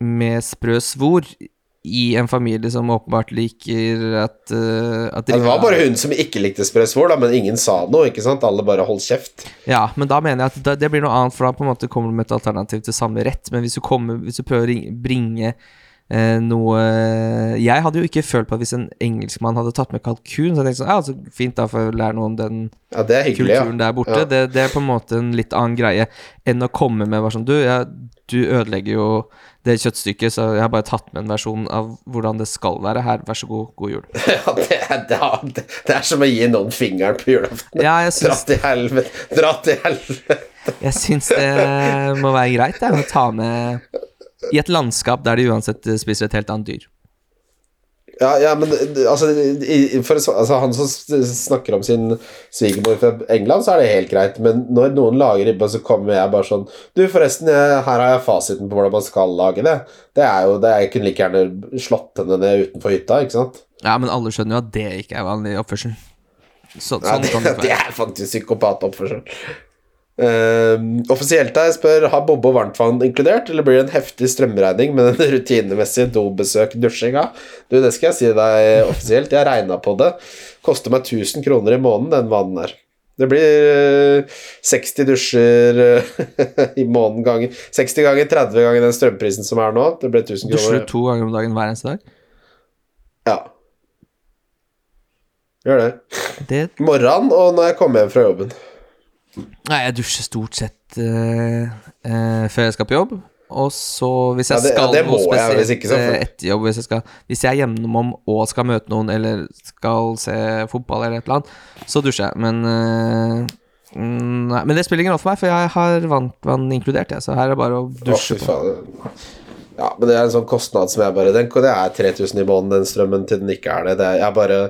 med sprø svor i en familie som åpenbart liker at, uh, at de... Det var bare hun som ikke likte sprøsvor, men ingen sa noe, ikke sant? Alle bare holdt kjeft. Ja, men da mener jeg at det, blir noe annet, for da på en måte kommer du med et alternativ til samme rett. Men hvis du, kommer, hvis du prøver å bringe uh, noe Jeg hadde jo ikke følt på at hvis en engelskmann hadde tatt med kalkun, så jeg tenkte sånn Ja, så fint, da får jeg lære noe om den ja, hyggelig, kulturen der borte. Ja. Det, det, er på en måte en litt annen greie enn å komme med bare sånn Du, ja, du ødelegger jo det kjøttstykket, så jeg har bare tatt med en versjon av hvordan det skal være. Her, vær så god, god jul. *laughs* Ja, det er, det, er, det er, som å gi noen fingeren på julaften. Ja, synes... Dra til helvete. Dra til helvete. Jeg syns det må være greit, det, å ta med i et landskap der de uansett spiser et helt annet dyr. Ja, ja men altså, for, altså, Han som snakker om sin svigermor fra England, så er det helt greit. Men når noen lager ribbe, så kommer jeg bare sånn Du, forresten, jeg, her har jeg fasiten på hvordan man skal lage det. Det er jo det Jeg kunne like gjerne slått henne ned utenfor hytta, ikke sant? Ja, men alle skjønner jo at det ikke er vanlig oppførsel. Så, sånn ja, det, det, *laughs* er faktisk psykopatoppførsel. Uh, offisielt her spør har Bobbe og varmtvann inkludert, eller blir det en heftig strømregning med den *laughs* rutinemessige dobesøk-dusjinga? Du, det skal jeg si deg offisielt, jeg regna på det. Koster meg 1000 kroner i måneden, den vannen her. Det blir uh, 60 dusjer uh, *laughs* i måneden ganger 60 ganger 30 ganger den strømprisen som er nå. Det blir 1000 kroner. Dusjer du to ganger om dagen hver eneste dag? Ja. Gjør det. det... Morgenen og når jeg kommer hjem fra jobben. Nei, jeg dusjer stort sett uh, uh, før jeg skal på jobb. Og så, hvis jeg ja, det, skal ja, noe spesielt jeg, hvis ikke, så, etter jobb hvis jeg, skal, hvis jeg er hjemom og skal møte noen, eller skal se fotball eller et eller annet, så dusjer jeg. Men uh, Nei, men det spiller ingen rolle for meg, for jeg har varmtvann inkludert, jeg. Så her er det bare å dusje på. Ja, men det er en sånn kostnad som jeg bare Den, det er 3000 i måneden, den strømmen, til den ikke er det. det er, jeg bare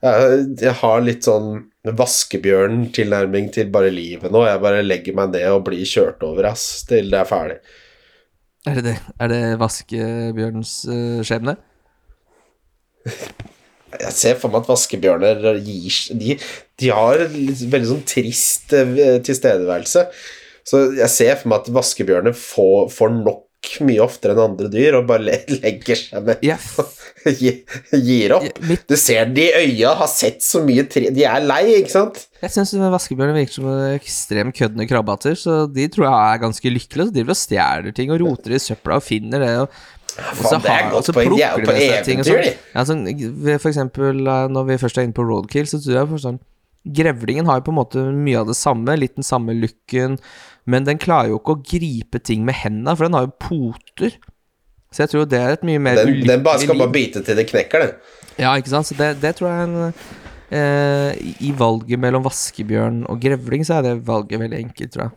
jeg, har litt sånn vaskebjørn-tilnærming til bare livet nå. Jeg bare legger meg ned og blir kjørt over, ass, til det er ferdig. Er det det? Er det vaskebjørnens uh, skjebne? *laughs* Jeg ser for meg at vaskebjørner gir De, de har en veldig sånn trist uh, tilstedeværelse. Så jeg ser for meg at vaskebjørner får, får nok mye oftere enn andre dyr og bare legger seg ned og gir opp. Mitt, Du ser de i øya har sett så mye tre De er lei, ikke sant? jeg syns vaskebjørner virker som ekstremt køddende krabbehatter, så de tror jeg er ganske lykkelige. Så de driver og stjeler ting og roter i søpla og finner det. Og, Faen, det er har- godt poeng. De er jo på ting eventyr, sånn. de. Ja, sånn, for eksempel eh, når vi først er inne på roadkill, så tror jeg for sånn Grevlingen har jo på en måte mye av det samme, litt den samme looken, men den klarer jo ikke å gripe ting med hendene, for den har jo poter. Så jeg tror det er et mye mer Den, den bare skal liv. bare bite til det knekker, den. Ja, ikke sant? Så det, det tror jeg er en eh, i- I valget mellom vaskebjørn og grevling, så er det valget veldig enkelt, tror jeg.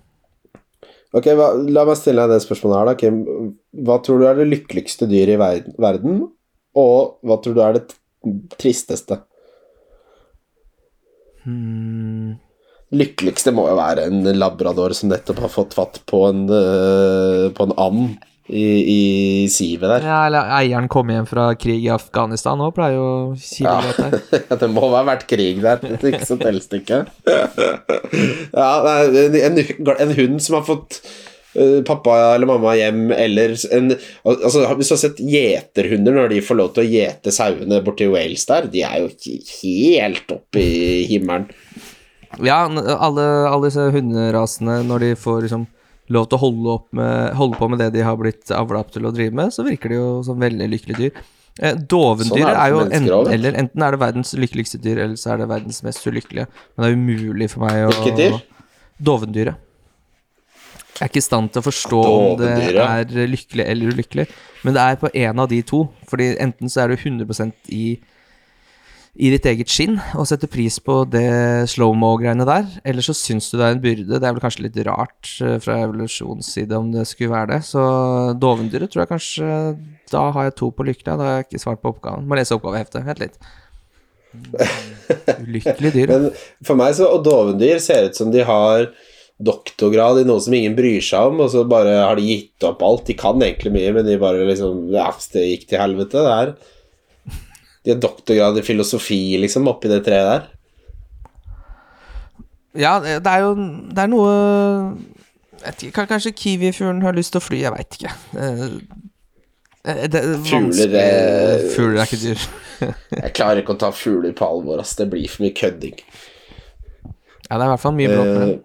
Ok, hva, La meg stille deg det spørsmålet her, da, Kim. Hva tror du er det lykkeligste dyret i verden, og hva tror du er det tristeste? Hmm. Lykkeligste må jo være en labrador som nettopp har fått fatt på en, uh, på en and i, i sivet der. Ja, eller eieren kom hjem fra krig i Afghanistan òg, pleier jo å si Ja. godt *laughs* det må ha vært krig der, ikke så telles ikke. *laughs* Ja, en, en, hund som har fått pappa eller mamma hjem, eller en altså, Hvis du har sett gjeterhunder når de får lov til å gjete sauene borti Wales der, de er jo helt oppe i himmelen. Ja, alle, alle disse hunderasene, når de får liksom lov til å holde, med, holde på med det de har blitt avla opp til å drive med, så virker de jo som veldig lykkelige dyr. Eh, Dovendyret Sånn er er, jo enten, eller enten er det verdens lykkeligste dyr, eller så er det verdens mest ulykkelige. Men det er umulig for meg å Hvilket dyr? Dovendyret. Jeg er ikke i stand til å forstå om det er lykkelig eller ulykkelig, men det er på en av de to. Fordi enten så er du 100% i i ditt eget skinn og setter pris på det slow-mo-greiene der, eller så syns du det er en byrde. Det er vel kanskje litt rart eh, fra evolusjonens side om det skulle være det. Så dovendyret tror jeg kanskje Da har jeg to på lykkelig, da har jeg ikke svart på oppgaven. Må lese oppgaveheftet. Vent litt. *laughs* Ulykkelig dyr. Men for meg så, og dovendyr ser ut som de har doktorgrad i noe som ingen bryr seg om, og så bare har de gitt opp alt. De kan egentlig mye, men de bare liksom Ja, det gikk til helvete, det her. De har doktorgrad i filosofi, liksom, oppi det treet der. Ja, det er jo Det er noe ikke, Kanskje kiwifuglen har lyst til å fly, jeg veit ikke. Eh, eh, er Fugler, eh, Fugler er ikke dyr. *laughs* Jeg klarer ikke å ta fugler på alvor, ass. Det blir for mye kødding. Ja, det er i hvert fall mye bråk med det.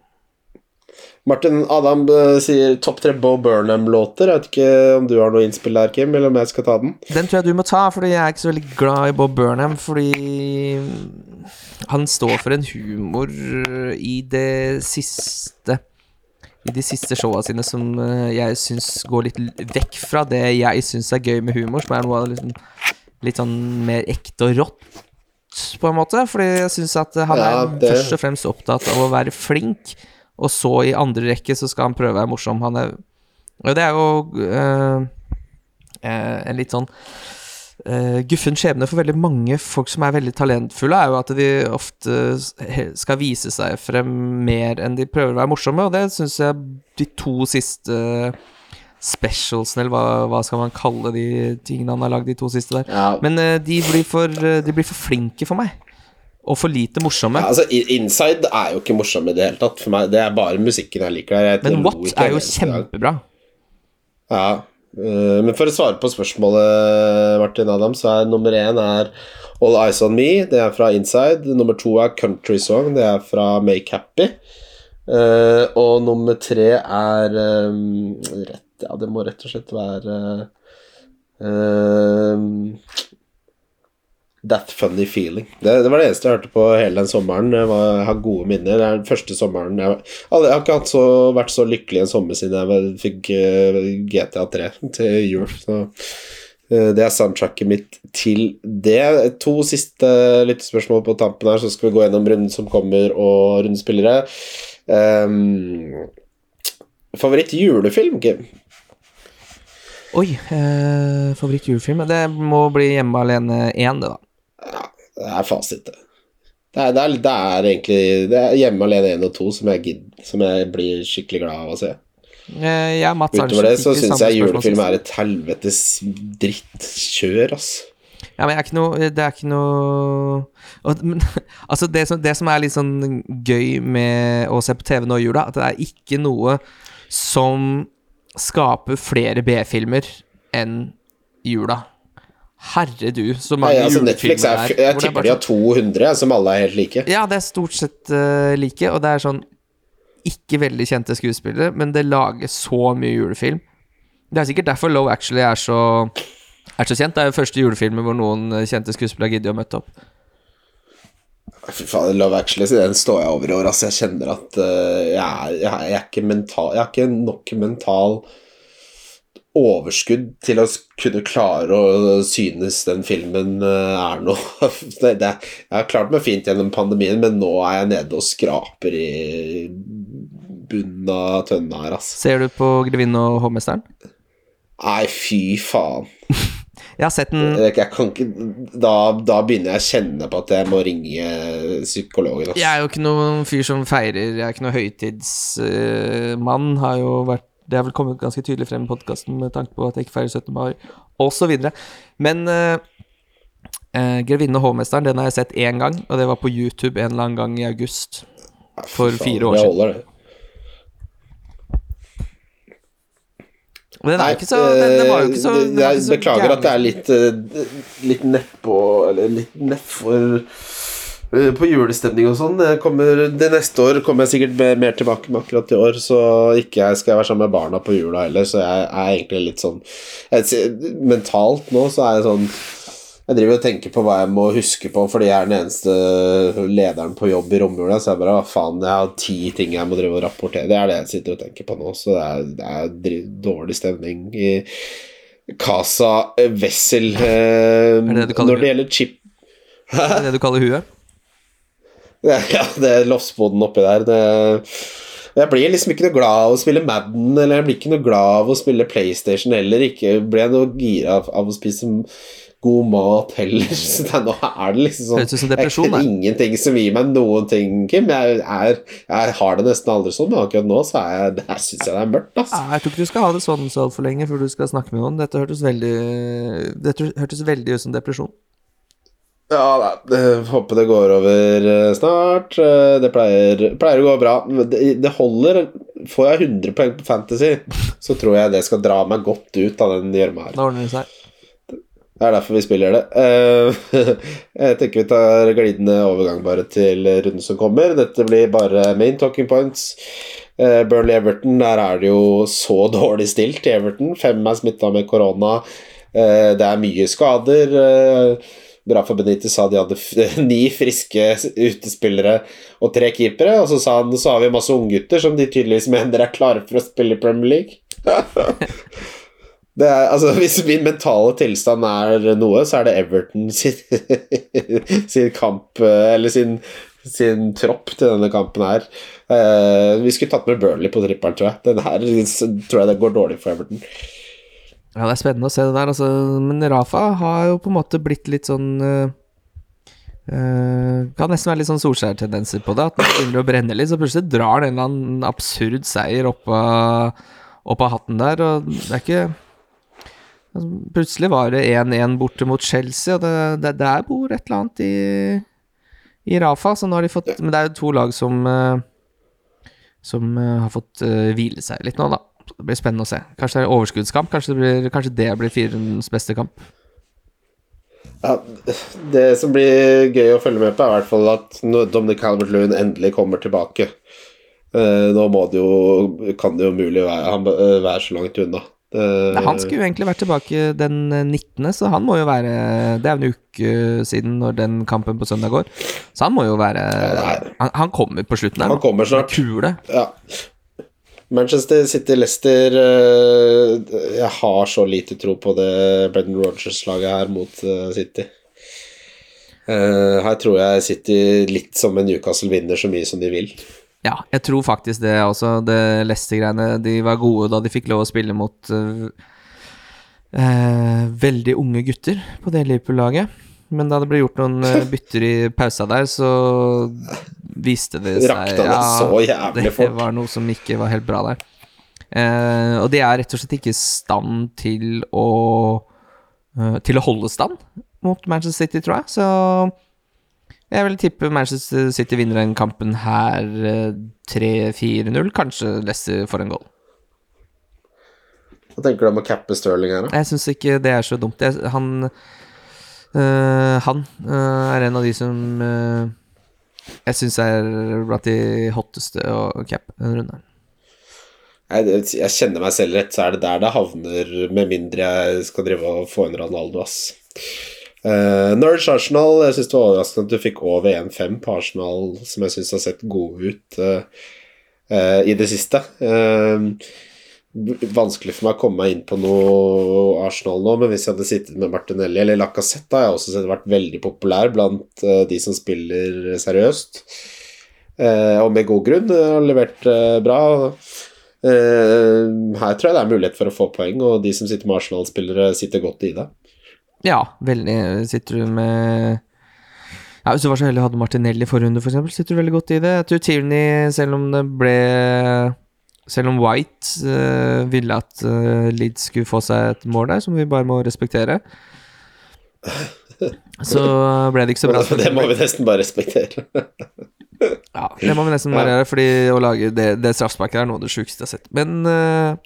Eh, Martin Adam eh, sier topp tre Bo Burnham-låter. Jeg vet ikke om du har noe innspill der, Kim, eller om jeg skal ta den? Den tror jeg du må ta, fordi jeg er ikke så veldig glad i Bo Burnham. Fordi han står for en humor i det siste I de siste showa sine som eh, jeg syns går litt vekk fra det jeg syns er gøy med humor, som er noe av det liksom, litt sånn mer ekte og rått, på en måte. Fordi jeg syns at han Ja, er det- først og fremst opptatt av å være flink, og så i andre rekke så skal han prøve å være morsom. Han er Og det er jo eh, en litt sånn Uh, guffen skjebne for veldig mange folk som er veldig talentfulle, er jo at de ofte skal vise seg frem mer enn de prøver å være morsomme, og det syns jeg de to siste specialsene, eller hva, hva skal man kalle de tingene han har lagd, de to siste der. Ja, Men uh, de, blir for, de blir for flinke for meg. Og for lite morsomme. Ja, altså, Inside er jo ikke morsom i det hele tatt. For meg, Det er bare musikken jeg liker. Jeg, Men What er jo kjempebra. Ja, øh, men for å svare på spørsmålet, Martin Adam, så er nummer én er All Eyes On Me. Det er fra Inside. Nummer to er Country Song. Det er fra Make Happy. Eh, og nummer tre er øhm, rett, Ja, det må rett og slett være øhm, That Funny Feeling. Det, det var det eneste jeg hørte på hele den sommeren. Jeg, var, jeg har gode minner. Det er den første sommeren Jeg, jeg har ikke så, vært så lykkelig en sommer siden jeg fikk uh, GTA 3 til jul. Så uh, det er soundtracket mitt til det. To siste lyttespørsmål på tampen her, så skal vi gå gjennom runden som kommer, og rundespillere. Um, favoritt julefilm, Kim? Oi, eh, favoritt-julefilm? Det må bli Hjemme alene 1, det, da. Det er fasit, det. Det er, det, er, det er egentlig Det er Hjemme alene 1 og 2 som jeg, gidd, som jeg blir skikkelig glad av å se. Eh, Mats Utover det så syns jeg julefilm er et helvetes drittkjør, ass. Ja, men er ikke noe Det er ikke noe *laughs* Altså, det som, det som er litt sånn gøy med å se på TV nå i jula, at det er ikke noe som skaper flere B-filmer enn jula. Herre du, så mange Nei, altså Netflix er, der, Jeg er tipper de har 200, som alle er helt like. Ja, det er stort sett uh, like, og det er sånn ikke veldig kjente skuespillere, men det lages så mye julefilm. Det er sikkert derfor Low Actually er så, er så kjent. Det er jo første julefilmen hvor noen eh, kjente skuespillere gidder å møte opp. Fy faen, Love Actually, den står jeg over i år. Altså, jeg kjenner at uh, jeg, er, jeg, er, er mental Jeg har ikke nok mental overskudd til å kunne klare å synes den filmen eh, er noe *laughs* det, det, Jeg har klart meg fint gjennom pandemien, men nå er jeg nede og skraper i bunnen av tønna her, ass. Ser du på 'Grevinnen og hovmesteren'? Nei, fy faen. *laughs* Jeg har sett den Jeg, jeg kan ikke da, da begynner jeg å kjenne på at jeg må ringe psykologen. ass. Jeg er jo ikke noen fyr som feirer Jeg er ikke noen høytidsmann. har jo vært Det har vel kommet ganske tydelig frem i podkasten med tanke på at jeg ikke feirer 17. mai, osv. Men uh, 'Grevinnen og hovmesteren' den har jeg sett én gang, og det var på YouTube en eller annen gang i august. For fire år siden. Men den Nei, så den, den var jo ikke så, eh, Jeg beklager gæren. at det er litt, litt nedpå Eller litt nedfor på julestemning og sånn. Det, neste år kommer jeg sikkert mer tilbake med akkurat i år, så ikke jeg skal være sammen med barna på jula heller, så jeg er egentlig litt sånn jeg, Mentalt nå så er jeg sånn jeg driver og tenker på hva jeg må huske på, fordi jeg er den eneste lederen på jobb i romjula. Så jeg bare, hva faen, jeg har ti ting jeg må drive og rapportere. Det er det jeg sitter og tenker på nå. Så det er, det er dårlig stemning i Casa Wessel. Eh, det det når det gjelder chip Det er det du kaller huet? *laughs* Ja, det er loftsboden oppi der. Det, jeg blir liksom ikke noe glad av å spille Madden, eller jeg blir ikke noe glad av å spille PlayStation heller. Ikke blir jeg noe gira av, av å spise god mat heller. *laughs* Så det, nå er det liksom sånn Høres ut som depresjon, det. Ingenting som gir meg noen ting, Kim. Jeg, er, jeg har det nesten aldri sånn, men akkurat nå så er jeg, der syns jeg det er mørkt. Altså. Ja, Jeg tror ikke du skal ha det sånn så altfor lenge før du skal snakke med noen. Dette hørtes veldig Dette hørtes veldig ut som depresjon. Ja, da, håper det går over eh, snart. Eh, Det pleier, pleier å gå bra. Det, det holder. Får jeg 100 poeng på Fantasy, så tror jeg det skal dra meg godt ut av den gjørma her. Da ordner det seg. Det er derfor vi spiller det. Eh, *laughs* Jeg tenker vi tar glidende overgang bare til runden som kommer. Dette blir bare main talking points. Eh, Burnley Everton, der er det jo så *laughs* dårlig stilt i Everton. Fem er smitta med korona. Det er mye skader. Eh, for Benitez sa de hadde *laughs* ni friske utespillere og tre keepere. Og så sa han så har vi masse unggutter som de tydeligvis mener er klare for å spille i Premier League. *laughs* Det er, altså, hvis min mentale tilstand er noe, så er det Everton *laughs* sin, sin kamp eh, Eller sin, sin tropp til denne kampen her. Uh, vi skulle tatt med Burnley på trippelen, tror jeg. Den her tror jeg det går dårlig for Everton. Ja, det er spennende å se det der, altså. Men Rafa har jo på en måte blitt litt sånn eh, Kan nesten være litt sånn Solskjær-tendenser på det. At når det begynner å brenne litt, så plutselig drar han en eller annen absurd seier opp av, opp av hatten der, og det er ikke altså, Plutselig var det 1-1 borte mot Chelsea, og det, det, der bor et eller annet i, i Rafa. Så nå har de fått Men det er jo to lag som eh, Som har fått hvile seg litt nå, da. Det blir spennende å se. Kanskje det er overskuddskamp. Kanskje det blir, kanskje det blir firerundens beste kamp. Ja, det som blir gøy å følge med på, er i hvert fall at Dominic Calvert-Lewin endelig kommer tilbake. Eh, nå må det jo Kan det jo mulig være, han, eh, være så langt unna. Det, Nei, han skulle jo egentlig vært tilbake den eh, 19., så han må jo være Det er jo en uke siden når den kampen på søndag går. Så han må jo være er- Han, han kommer på slutten her. Han kommer snart. Kule. Ja. Manchester City-Leicester Jeg har så lite tro på det Brendan Rogers-laget her mot eh, City. Eh, her tror jeg City litt som en Newcastle vinner så mye som de vil. Ja, jeg tror faktisk det også. Det Leicester-greiene De var gode da de fikk lov å spille mot uh, uh, veldig unge gutter på det Liverpool-laget. Men da det ble gjort noen eh, *laughs* bytter i pausa der, så viste det seg Rakta det så jævlig fort. Det var noe som ikke var helt bra der. Eh, og de er rett og slett ikke i stand til å eh, Til å holde stand mot Manchester City, tror jeg. Så jeg vil tippe Manchester City vinner den kampen her eh, 3-4-0. Kanskje Leicester får en goal. Hva tenker du om å cappe Sterling her, da? Jeg syns ikke det er så dumt. Jeg, han Han øh, er en av de som øh, jeg syns er blant de hotteste å cappe denne runden. Jeg, jeg kjenner meg selv rett, så er det der det havner, med mindre jeg skal drive og få inn Ronaldo, ass. Uh, Norwich Arsenal, jeg syns det var overraskende at du fikk over 1-5 på Arsenal, som jeg syns har sett gode ut uh, uh, i det siste. Vanskelig for meg å komme meg inn på noe Arsenal nå, men hvis jeg hadde sittet med Martinelli eller Lacassette, har jeg også sett vært veldig populær blant de som spiller seriøst. og med god grunn. Har levert bra. Her tror jeg det er mulighet for å få poeng, og de som sitter med Arsenal-spillere, sitter godt i det. Ja, veldig. Sitter du med ja, Hvis du var så heldig å hadde Martinelli i forrunde, f.eks., for sitter du veldig godt i det. Jeg tror Tierney, selv om det ble Selv om White uh, ville at uh, Leeds skulle få seg et mål der, som vi bare må respektere, så ble det ikke så bra. *laughs* det må vi nesten bare respektere. *laughs* ja, det må vi nesten bare gjøre, fordi å lage det, det straffesparket er noe av det sjukeste jeg har sett. Men uh,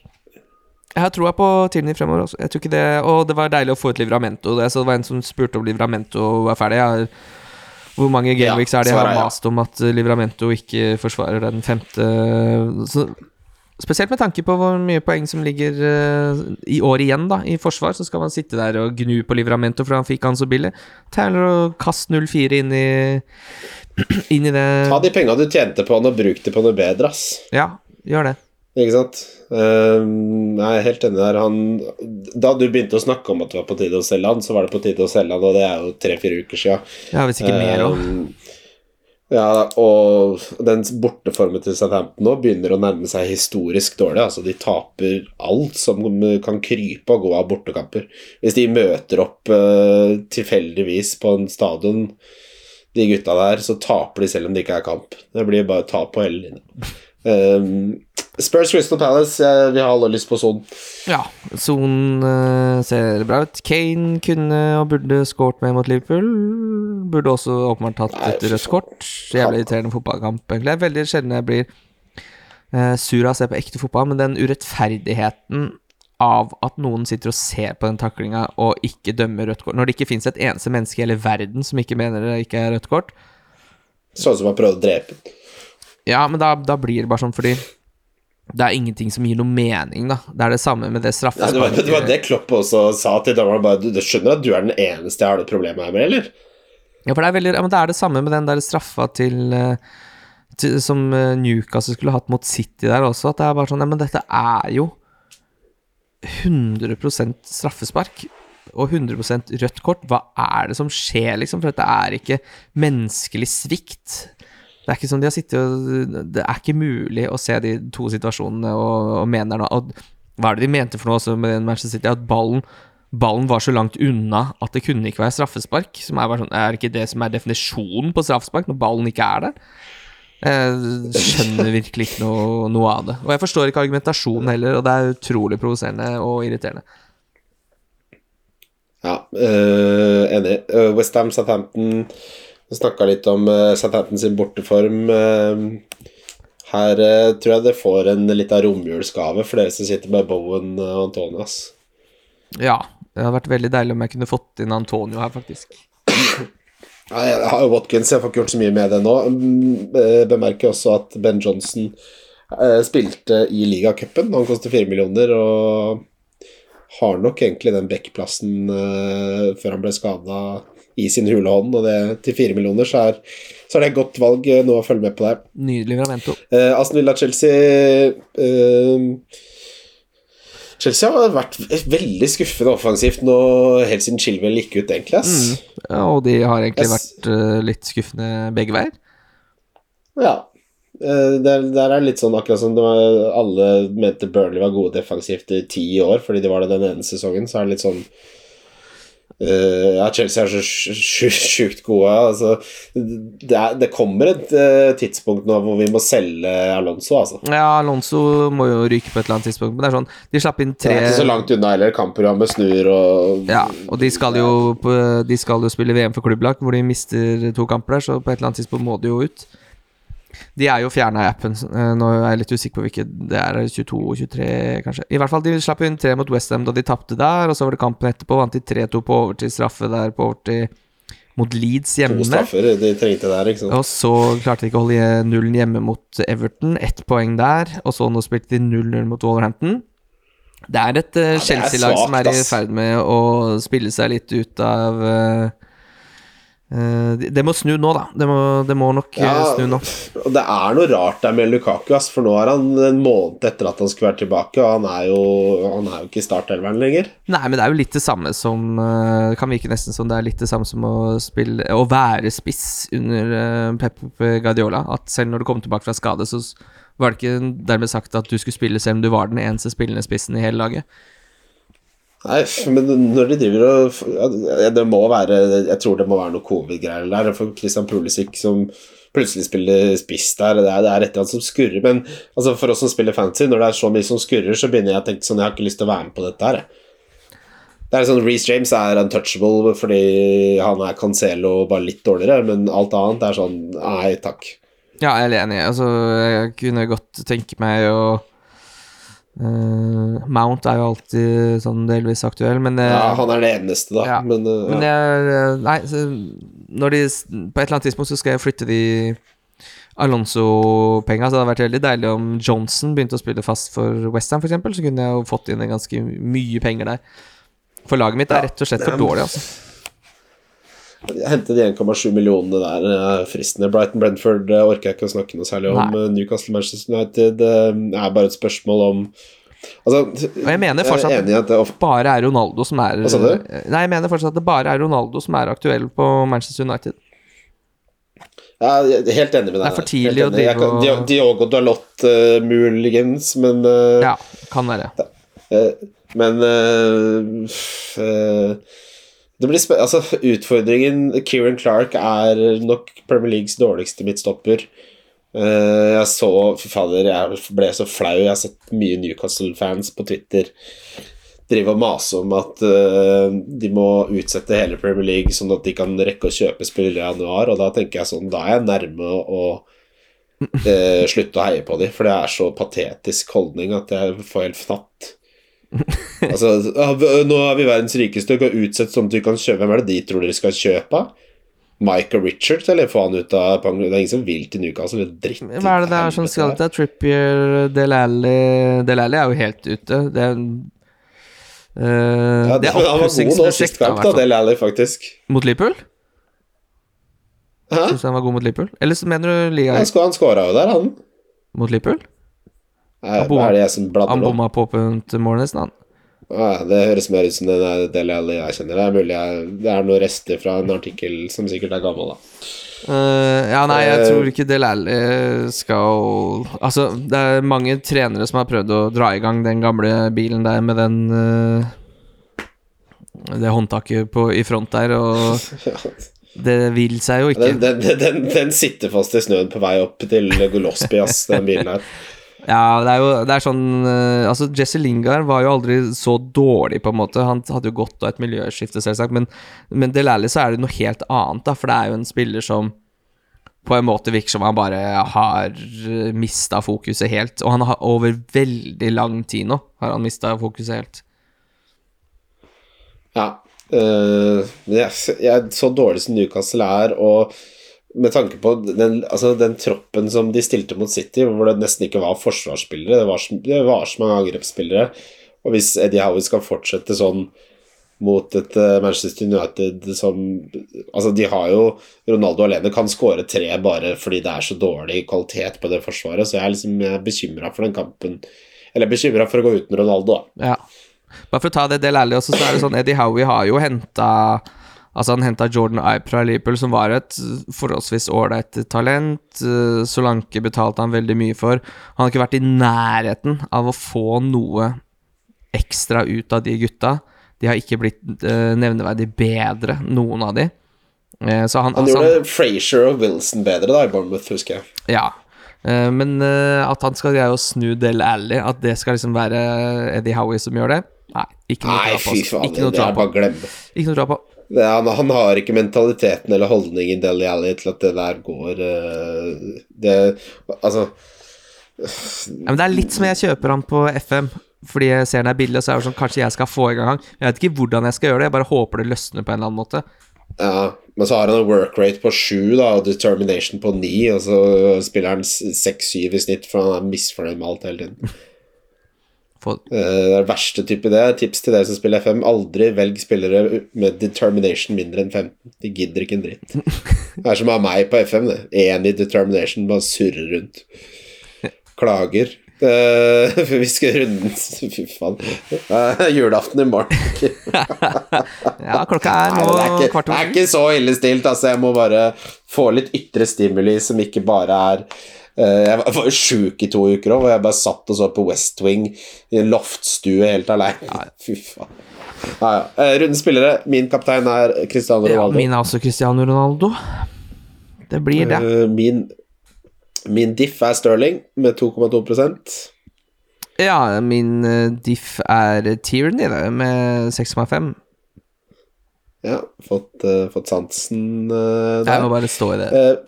jeg har troa på Tierney fremover også. Jeg tror ikke det Og det var deilig å få ut Livramento. Det, så det var en som spurte om Livramento er ferdig. Jeg, hvor mange gameweeks ja, er det jeg har mast om at Livramento ikke forsvarer den femte så, Spesielt med tanke på hvor mye poeng som ligger uh, i år igjen da i forsvar, så skal man sitte der og gnu på Livramento for han fikk han så billig. Taylor og kast 0-4 inn i *clears throat* inn i det Ta de penga du tjente på han, og bruk de på noe bedre, ass. Ja, gjør det. Ikke sant? Um, jeg er helt enig der. Han, da du begynte å snakke om at det var på tide å selge han, så var det på tide å selge han, og det er jo tre-fire uker sia. Ja, hvis ikke mer òg. Uh, ja, og den borteformen til Southampton nå begynner å nærme seg historisk dårlig. Altså, de taper alt som kan krype og gå av bortekamper. Hvis de møter opp uh, tilfeldigvis på en stadion de gutta der, så taper de selv om det ikke er kamp. Det blir bare tap på hele linja. *laughs* Um, Spurs Crystal Palace, vi har alle lyst på Son. Ja, Son uh, ser bra ut. Kane kunne og burde skåret med mot Liverpool. Burde også åpenbart tatt et rødt kort. Jævlig irriterende fotballkamp, egentlig. Veldig sjelden jeg blir uh, sur av å se på ekte fotball, men den urettferdigheten av at noen sitter og ser på den taklinga og ikke dømmer rødt kort, når det ikke fins et eneste menneske i hele verden som ikke mener det ikke er rødt kort Sånn som har prøvd å drepe Ja, men da, da, blir det bare sånn fordi det er ingenting som gir noe mening, da. Det er det samme med det straffesparket. Ja, det, det, var det Klopp også sa til dommeren. Bare, du, du skjønner at du er den eneste jeg har det problemet her med, eller? Ja, for det er, veldig, ja, men det er det samme med den der straffa til, eh, til Som eh, Newcastle skulle hatt mot City der også. At det er bare sånn Ja, men dette er jo 100% straffespark og 100 rødt kort. Hva er det som skjer, liksom? For dette er ikke menneskelig svikt. Det er ikke som de har sittet og Det er ikke mulig å se de to situasjonene og, og mener. Og hva er det de mente for noe også med Manchester City? At ballen, ballen var så langt unna at det kunne ikke være straffespark. Som er, bare sånn, er ikke det som er definisjonen på straffespark, når ballen ikke er der? Jeg skjønner virkelig ikke noe, noe, av det. Og jeg forstår ikke argumentasjonen heller, og det er utrolig provoserende og irriterende. Ja, øh, enig. Uh, Westham Southampton Vi snakka litt om uh, Southampton sin borteform. Uh, her uh, tror jeg det får en litt av romjulsgave for dere som sitter med Bowen og Antonias. Ja, det hadde vært veldig deilig om jeg kunne fått inn Antonio her, faktisk. Jeg har jo Watkins, jeg får ikke gjort så mye med det nå. Mm, eh, bemerker også at Ben Johnson eh, spilte i ligacupen. Han koster fire millioner og har nok egentlig den backplassen før han ble skada i sin hule hånd, og det til fire millioner, så er, så er det et godt valg nå å følge med på det. Nydelig Vramento. Eh, Aston Villa-Chelsea eh, Chelsea har vært veldig skuffende offensivt nå helt siden Chilwell gikk ut, egentlig. Mm. Ja, og de har egentlig yes. vært uh, litt skuffende begge veier. Ja. Uh, der, der, er det litt sånn akkurat som var, alle mente Burnley var gode defensivt i ti år fordi de var det den ene sesongen, så er det litt sånn ja, Chelsea er så sjukt gode. Altså, det, er, det, kommer et uh, tidspunkt nå hvor vi må selge Alonso, altså. Ja, Alonso må jo ryke på et eller annet tidspunkt. Men det er sånn, de slapp inn tre Det er ikke så langt unna heller. Kampprogrammet snur og Ja, og de skal jo, de skal jo spille VM for klubblag, hvor de mister to kamper der, så på et eller annet tidspunkt må de jo ut. De er jo fjerna i appen. eh, Nå er jeg litt usikker på hvilke det er. 22-23, kanskje. I hvert fall, De slapp inn tre mot Westham da de tapte der, og så var det kampen etterpå. Vant de 3-2 på overtid straffe der på overtid mot Leeds hjemme. To straffer de trengte der, ikke sant. Og så klarte de ikke å holde nullen hjemme mot Everton. Ett poeng der. Og så nå spilte de 0-0 mot Wolverhampton. Det er et uh, Chelsea-lag som er i ferd med å spille seg litt ut av eh, det- Det må snu nå, da. Det må, det må nok eh, Ja, snu nå. Det er noe rart der med Lukaku, ass, for nå er han en måned etter at han skulle være tilbake, og han er jo, han er jo ikke i startelveren lenger. Nei, men det er jo litt det samme som eh, Det kan virke nesten som det er litt det samme som å spille Å være spiss under eh, Pep Guardiola. At selv når du kom tilbake fra skade, så var det ikke dermed sagt at du skulle spille selv om du var den eneste spillende spissen i hele laget. Nei, men når de driver og Det må være Jeg tror det må være noe covid-greier der. For Christian Pulisic som plutselig spiller spiss der, det er, det er et eller annet som skurrer. Men altså, for oss som spiller fancy, når det er så mye som skurrer, så begynner jeg å tenke sånn Jeg har ikke lyst til å være med på dette her. jeg. Det er sånn Reece James er untouchable fordi han er Cancelo bare litt dårligere, men alt annet er sånn Nei, takk. Ja, jeg er enig. Altså, jeg kunne godt tenke meg å eh, Mount er jo alltid sånn delvis aktuell, men det, Ja, han er det eneste, da. Ja, Men, uh, Men ja. jeg Nei, så når de På et eller annet tidspunkt så skal jeg flytte de Alonso-penga, så det hadde vært veldig deilig om Johnson begynte å spille fast for Westham, f.eks., så kunne jeg jo fått inn ganske mye penger der. For laget mitt er rett og slett for dårlig, altså. Hente de 1,7 millionene der er fristende. Brighton Brentford eh, orker jeg ikke å snakke noe særlig om. Eh, Newcastle Manchester United det er bare et spørsmål om Altså, Og jeg mener fortsatt jeg at det bare er Ronaldo som er? Nei, jeg mener fortsatt at det bare er Ronaldo som er aktuell på Manchester United. ja, jeg er helt enig med deg. Det er for tidlig å drive og- Diogo Dalot uh, muligens, men uh, Ja, kan være. Uh, Men uh, eh, det blir altså, Utfordringen Kieran Clark er nok Premier Leagues dårligste midtstopper. Uh, jeg så Fy fader, jeg ble så flau. Jeg har sett mye Newcastle-fans på Twitter drive og mase om at uh, de må utsette hele Premier League sånn at de kan rekke å kjøpe spillere i januar, og da tenker jeg sånn Da er jeg nærme å uh, slutte å heie på dem, for det er så patetisk holdning at jeg får helt fnatt. *laughs* Altså, nå er vi verdens rikeste, og utsett sånn at vi kan kjøpe Hvem er det de tror dere skal kjøpe? Michael Richards, eller han ut av Det er ingen som vil til Newcastle. Det er dritt. Hva er det det er som skal til? Trippier, Del Alli Del Alli er jo helt ute. Det er Uh, Ja, det det, er han var god nå sist kamp, da. Del Alli, faktisk. Mot Liverpool? Hæ? Syns han var god mot Liverpool? Eller så mener du liga Han, sk- han skåra jo der, han. mot Liverpool? Nei, Han er det jeg som bladder Han bomma på mål nesten, han. Ja, det høres mer ut som det der Deli Alli jeg kjenner. Det er mulig jeg, det er noen rester fra en artikkel som sikkert er gammel, da. Uh, ja, nei, jeg uh, tror ikke Del Alli skal Altså, det er mange trenere som har prøvd å dra i gang den gamle bilen der med den uh, Det håndtaket på, i front der, og *laughs* det vil seg jo ikke. Den, den, den, den sitter fast i snøen på vei opp til Golospi, ass, den bilen her. *laughs* Ja, det er jo det er sånn eh, Altså, Jesse Lingard var jo aldri så dårlig, på en måte. Han hadde jo godt av et miljøskifte, selvsagt, men, men Del Alli så er det noe helt annet, da, for det er jo en spiller som på en måte virker som han bare har mista fokuset helt. Og han har over veldig lang tid nå har han mista fokuset helt. Ja. Uh, men jeg, jeg, så dårlig som Newcastle er, og med tanke på den, altså den troppen som de stilte mot City, hvor det nesten ikke var forsvarsspillere, det var, det var så mange angrepsspillere. Og hvis Eddie Howie skal fortsette sånn mot et eh, Manchester United som Altså, de har jo Ronaldo alene kan skåre tre bare fordi det er så dårlig kvalitet på det forsvaret, så jeg er liksom bekymra for den kampen. Eller bekymra for å gå uten Ronaldo, da. Ja. Bare for å ta det Del ærlig også, så er det sånn Eddie Howie har jo henta Altså, han henta Jordan Ibe fra Liverpool, som var et forholdsvis ålreit talent. Eh, Solanke betalte han veldig mye for. Han har ikke vært i nærheten av å få noe ekstra ut av de gutta. De har ikke blitt eh, nevneverdig bedre, noen av de. Eh, så han, Han altså, gjorde Frazier og Wilson bedre da i Bournemouth, husker jeg. Ja. Eh, men at han skal greie å snu Del Alli, at det skal liksom være Eddie Howie som gjør det Nei, ikke noe å dra på. Ikke noe å dra på. Han, han har ikke mentaliteten eller holdningen Deli Alli til at det der går eh, Det Altså Ja, men det er litt som jeg kjøper han på FM. Fordi jeg ser den er billig, og så er det sånn Kanskje jeg skal få i gang han. Jeg vet ikke hvordan jeg skal gjøre det, jeg bare håper det løsner på en eller annen måte. Ja, men så har han en work rate på sju og determination på ni, og så spiller han seks-syv i snitt, for han er misfornøyd med alt hele tiden. Få- Eh, Det er verste type det. Tips til dere som spiller FM, aldri velg spillere med determination mindre enn 15. De gidder ikke en dritt. Det er som å ha meg på FM, det. Én i determination, bare surrer rundt. Klager. Uh, For *laughs* vi skal runde Fy faen. Uh, Julaften i morgen. *laughs* Ja, klokka er Nei, nå det, er ikke, det er ikke så ille stilt. Altså, jeg må bare få litt ytre stimuli som ikke bare er Jeg var- jo sjuk i to uker òg, og jeg bare satt og så på West Wing i en loftstue helt aleine. Fy faen. Ja, ja. Runde spillere. Min kaptein er Cristiano Ja, Ronaldo. min er også Cristiano Ronaldo. Det blir det. Eh, min, min diff er Sterling med 2,2% Ja, min eh, diff er Tierney, det, med 6,5. Ja, fått, uh, fått sansen uh, Jeg må bare stå i det. Uh,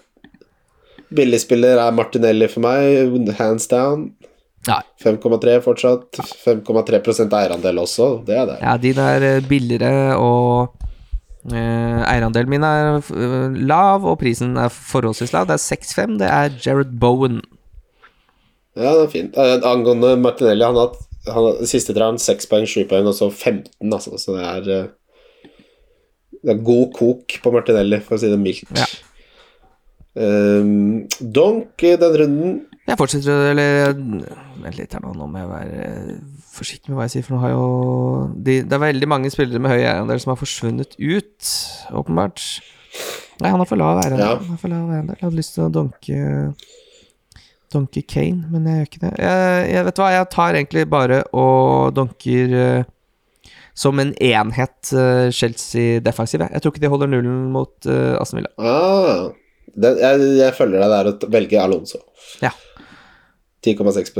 Billigspiller er Martinelli for meg, hands down. 5,3 fortsatt. 5,3% eierandel også, det er det. ja de der eh, billigere og eh, Eierandelen min er eh, lav, og prisen er forholdsvis lav. Det er 6,5. Det er Jared Bowen. Ja, det er fint. Eh, angående Martinelli, han har hatt han, siste drar han 6 poeng, 7 poeng, og så 15, altså. Så det er Det er god kok på Martinelli, for å si det mildt. Ja. Um, Donk i den runden Jeg fortsetter, eller Vent litt her nå, nå må jeg være eh, forsiktig med hva jeg sier, for nå har jo de, Det er veldig mange spillere med høy eierandel som har forsvunnet ut, åpenbart. Nei, han har for lav eierandel. Ja. Jeg hadde lyst til å donke Donke Kane, men jeg gjør ikke det. Jeg, jeg vet hva, jeg tar egentlig bare og donker eh, som en enhet eh, Chelsea defensiv. jeg. Jeg tror ikke de holder nullen mot uh, Aston Villa. ah, den, jeg, jeg følger deg der og velger Alonso. Ja. 10,6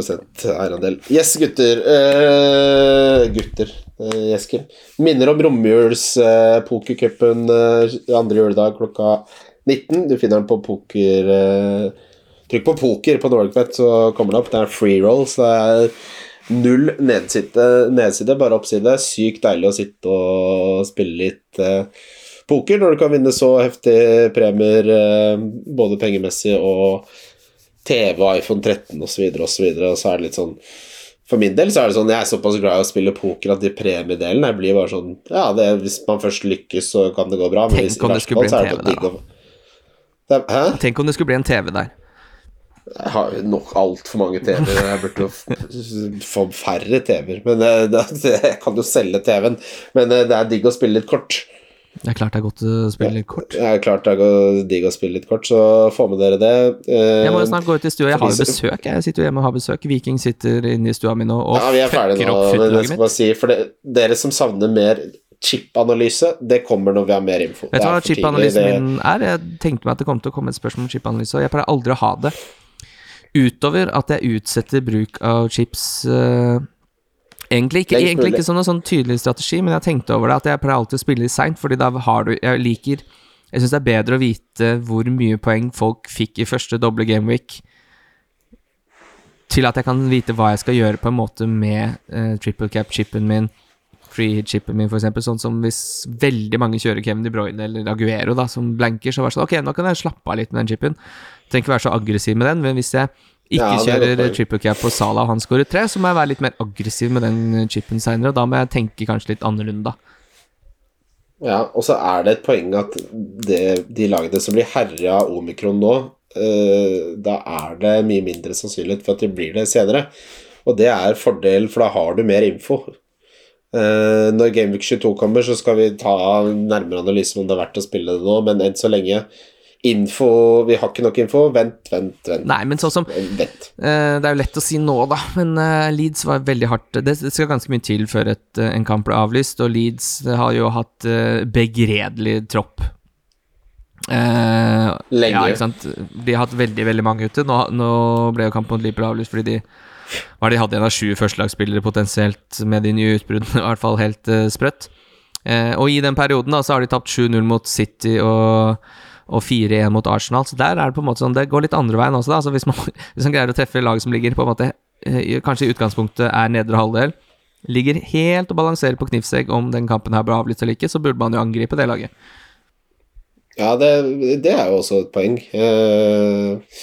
eierandel. Yes, gutter. Uh, gutter, uh, Jesper. Minner om romjulspokercupen uh, pokercupen uh, andre juledag klokka 19. Du finner den på poker eh, Trykk på poker på Norwegian, så kommer det opp. Det er free roll, så det er null nedside, nedside bare oppside. Sykt deilig å sitte og spille litt eh, poker når du kan vinne så heftige premier, eh, både pengemessig og TV og iPhone 13 osv., og så videre, og så er det litt sånn For min del så er det sånn, jeg er såpass glad i å spille poker at de premiedelene jeg blir bare sånn Ja, det, hvis man først lykkes, så kan det gå bra, men Tenk hvis, om det skulle bli en TV der, da. det, Hæ? Tenk om det skulle bli en TV der. Jeg har jo nok altfor mange TV-er. Jeg burde jo få færre TV-er. Men eh, det, *laughs* det, jeg kan jo selge TV-en. Men eh, det er digg å spille litt kort. Det er klart det er godt å spille litt kort. Det er klart det er digg å spille litt kort, så få med dere det. Eh, Jeg må jo snart gå ut i stua. Jeg har jo besøk. Jeg sitter jo hjemme og har besøk. Viking sitter inne i stua mi nå og ja, vi er ferdige nå. Men jeg skal bare si, for det, dere som savner mer chip-analyse, det kommer når vi har mer info. Vet du hva chip-analysen det- min er? Jeg tenkte meg at det kom til å komme et spørsmål om chip-analyse, og jeg pleier aldri å ha det. Utover at jeg utsetter bruk av chips eh, Egentlig ikke, egentlig ikke sånn, sånn tydelig strategi, men jeg tenkte over det at jeg pleier alltid å spille seint, fordi da har du Jeg liker Jeg syns det er bedre å vite hvor mye poeng folk fikk i første doble gameweek, til at jeg kan vite hva jeg skal gjøre på en måte med eh, triple cap-chipen min, free hit-chipen min, eksempel. Sånn som hvis veldig mange kjører Kevin De Bruyne eller Aguero da, som blanker, så var det sånn Ok, nå kan jeg slappe av litt med den chipen. Trenger ikke være så aggressiv med den, men hvis jeg ikke Ja, er kjører triple cap på Sala, han scorer tre, så må jeg være litt mer aggressiv med den chipen seinere, da må jeg tenke kanskje litt annerledes, da. Ja, og så er det et poeng at det, de lagene som blir herja av omikron nå, eh, da er det mye mindre sannsynlighet for at de blir det senere. Og det er fordel, for da har du mer info. Eh, når Gameweek 22 kommer, så skal vi ta nærmere analyse om det er verdt å spille det nå, men enn så lenge Info Vi har ikke nok info. Vent, vent, vent. Nei, men sånn som Vent. Eh, det er jo lett å si nå, da, men eh, Leeds var veldig hardt Det skal ganske mye til før et, eh, en kamp ble avlyst, og Leeds har jo hatt begredelig tropp. Eh, Lenge. Ja, ikke sant. De har hatt veldig, veldig mange ute. Nå, nå ble jo kampen mot Liverpool avlyst fordi de var de hadde en av sju førstelagsspillere potensielt med de nye utbruddene, *laughs* i hvert fall helt sprøtt. Eh, og i den perioden da, så har de tapt 7-0 mot City og, og 4-1 mot Arsenal, så der er det på en måte sånn Det går litt andre veien også, da. Altså hvis, man, *laughs* hvis man greier å treffe lag som ligger på en måte eh, kanskje i utgangspunktet er nedre halvdel, ligger helt og balanserer på knivsegg om den kampen her blir avlyst eller ikke, så burde man jo angripe det laget. Ja, det, det er jo også et poeng. Eh,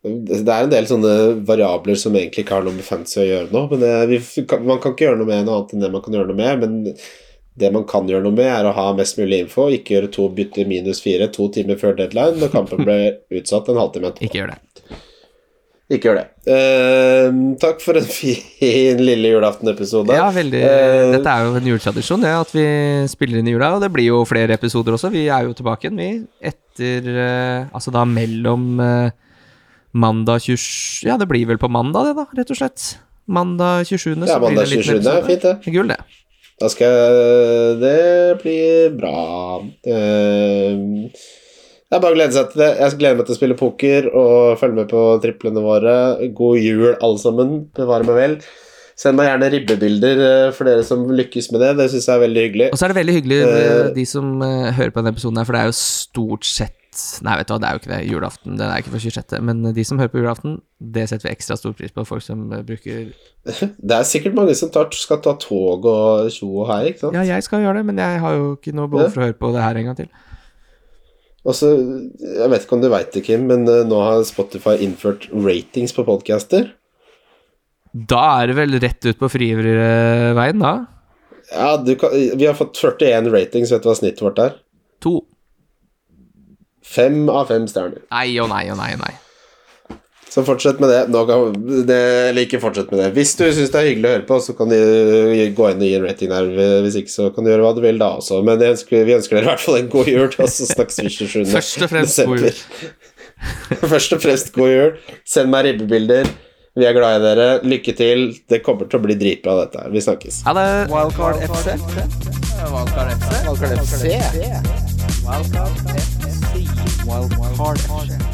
det er en del sånne variabler som egentlig ikke har noe med fancy å gjøre nå. Men det, vi, man kan ikke gjøre noe med noe annet enn det man kan gjøre noe med. Men det man kan gjøre noe med, er å ha mest mulig info. Ikke gjøre to bytter minus fire to timer før deadline når kampen ble *laughs* utsatt en halvtime etterpå. Ikke gjør det. Ikke gjør det. Uh, takk for en *laughs* fin lille julaftenepisode. Ja, veldig. Uh, Dette er jo en juletradisjon, det, at vi spiller inn i jula. Og det blir jo flere episoder også. Vi er jo tilbake igjen, vi. Etter uh, Altså da mellom eh, mandag 27 Ja, det blir vel på mandag, det, da, rett og slett. Mandag 27. Ja, mandag 27. er fint, det. Det gull, det. Da skal jeg Det blir bra. Eh, det er bare å glede seg til det. Jeg gleder meg til å spille poker og følge med på triplene våre. God jul, alle sammen. Bevare meg vel. Send meg gjerne ribbebilder eh, for dere som lykkes med det. Det syns jeg er veldig hyggelig. Og så er det veldig hyggelig, med de som eh, hører på denne episoden her, for det er jo stort sett Nei, vet du hva, det er jo ikke det. Julaften. Den er ikke for 26., men de som hører på julaften, det setter vi ekstra stor pris på. Folk som eh, bruker *laughs* Det er sikkert mange som tar, skal ta tog og tjo og hei, ikke sant? Ja, jeg skal gjøre det, men jeg har jo ikke noe behov for å høre på det her en gang til. Også, Jeg vet ikke om du veit det, Kim, men eh, nå har Spotify innført ratings på podcaster. Da er det vel rett ut på frigiverveien, da? Ja, du kan, Vi har fått 41 ratings. Vet du hva snittet vårt er? To. Fem av fem stjerner. Nei og nei og nei og nei. Så fortsett med det. Nå kan, det eller ikke fortsett med det. Hvis du syns det er hyggelig å høre på, så kan du gå inn og gi en rating der. Hvis ikke, så kan du gjøre hva du vil da også. Men jeg ønsker, vi ønsker dere i hvert fall en god jul, og så snakkes vi 27. Først og fremst god jul. *laughs* Først og fremst god jul. Send meg ribbebilder. Vi er glad i dere. Lykke til. Det kommer til å bli dritbra, dette her. Vi snakkes. Ha det. Wildcard FC. Wildcard FC. Wildcard FC. Wild Card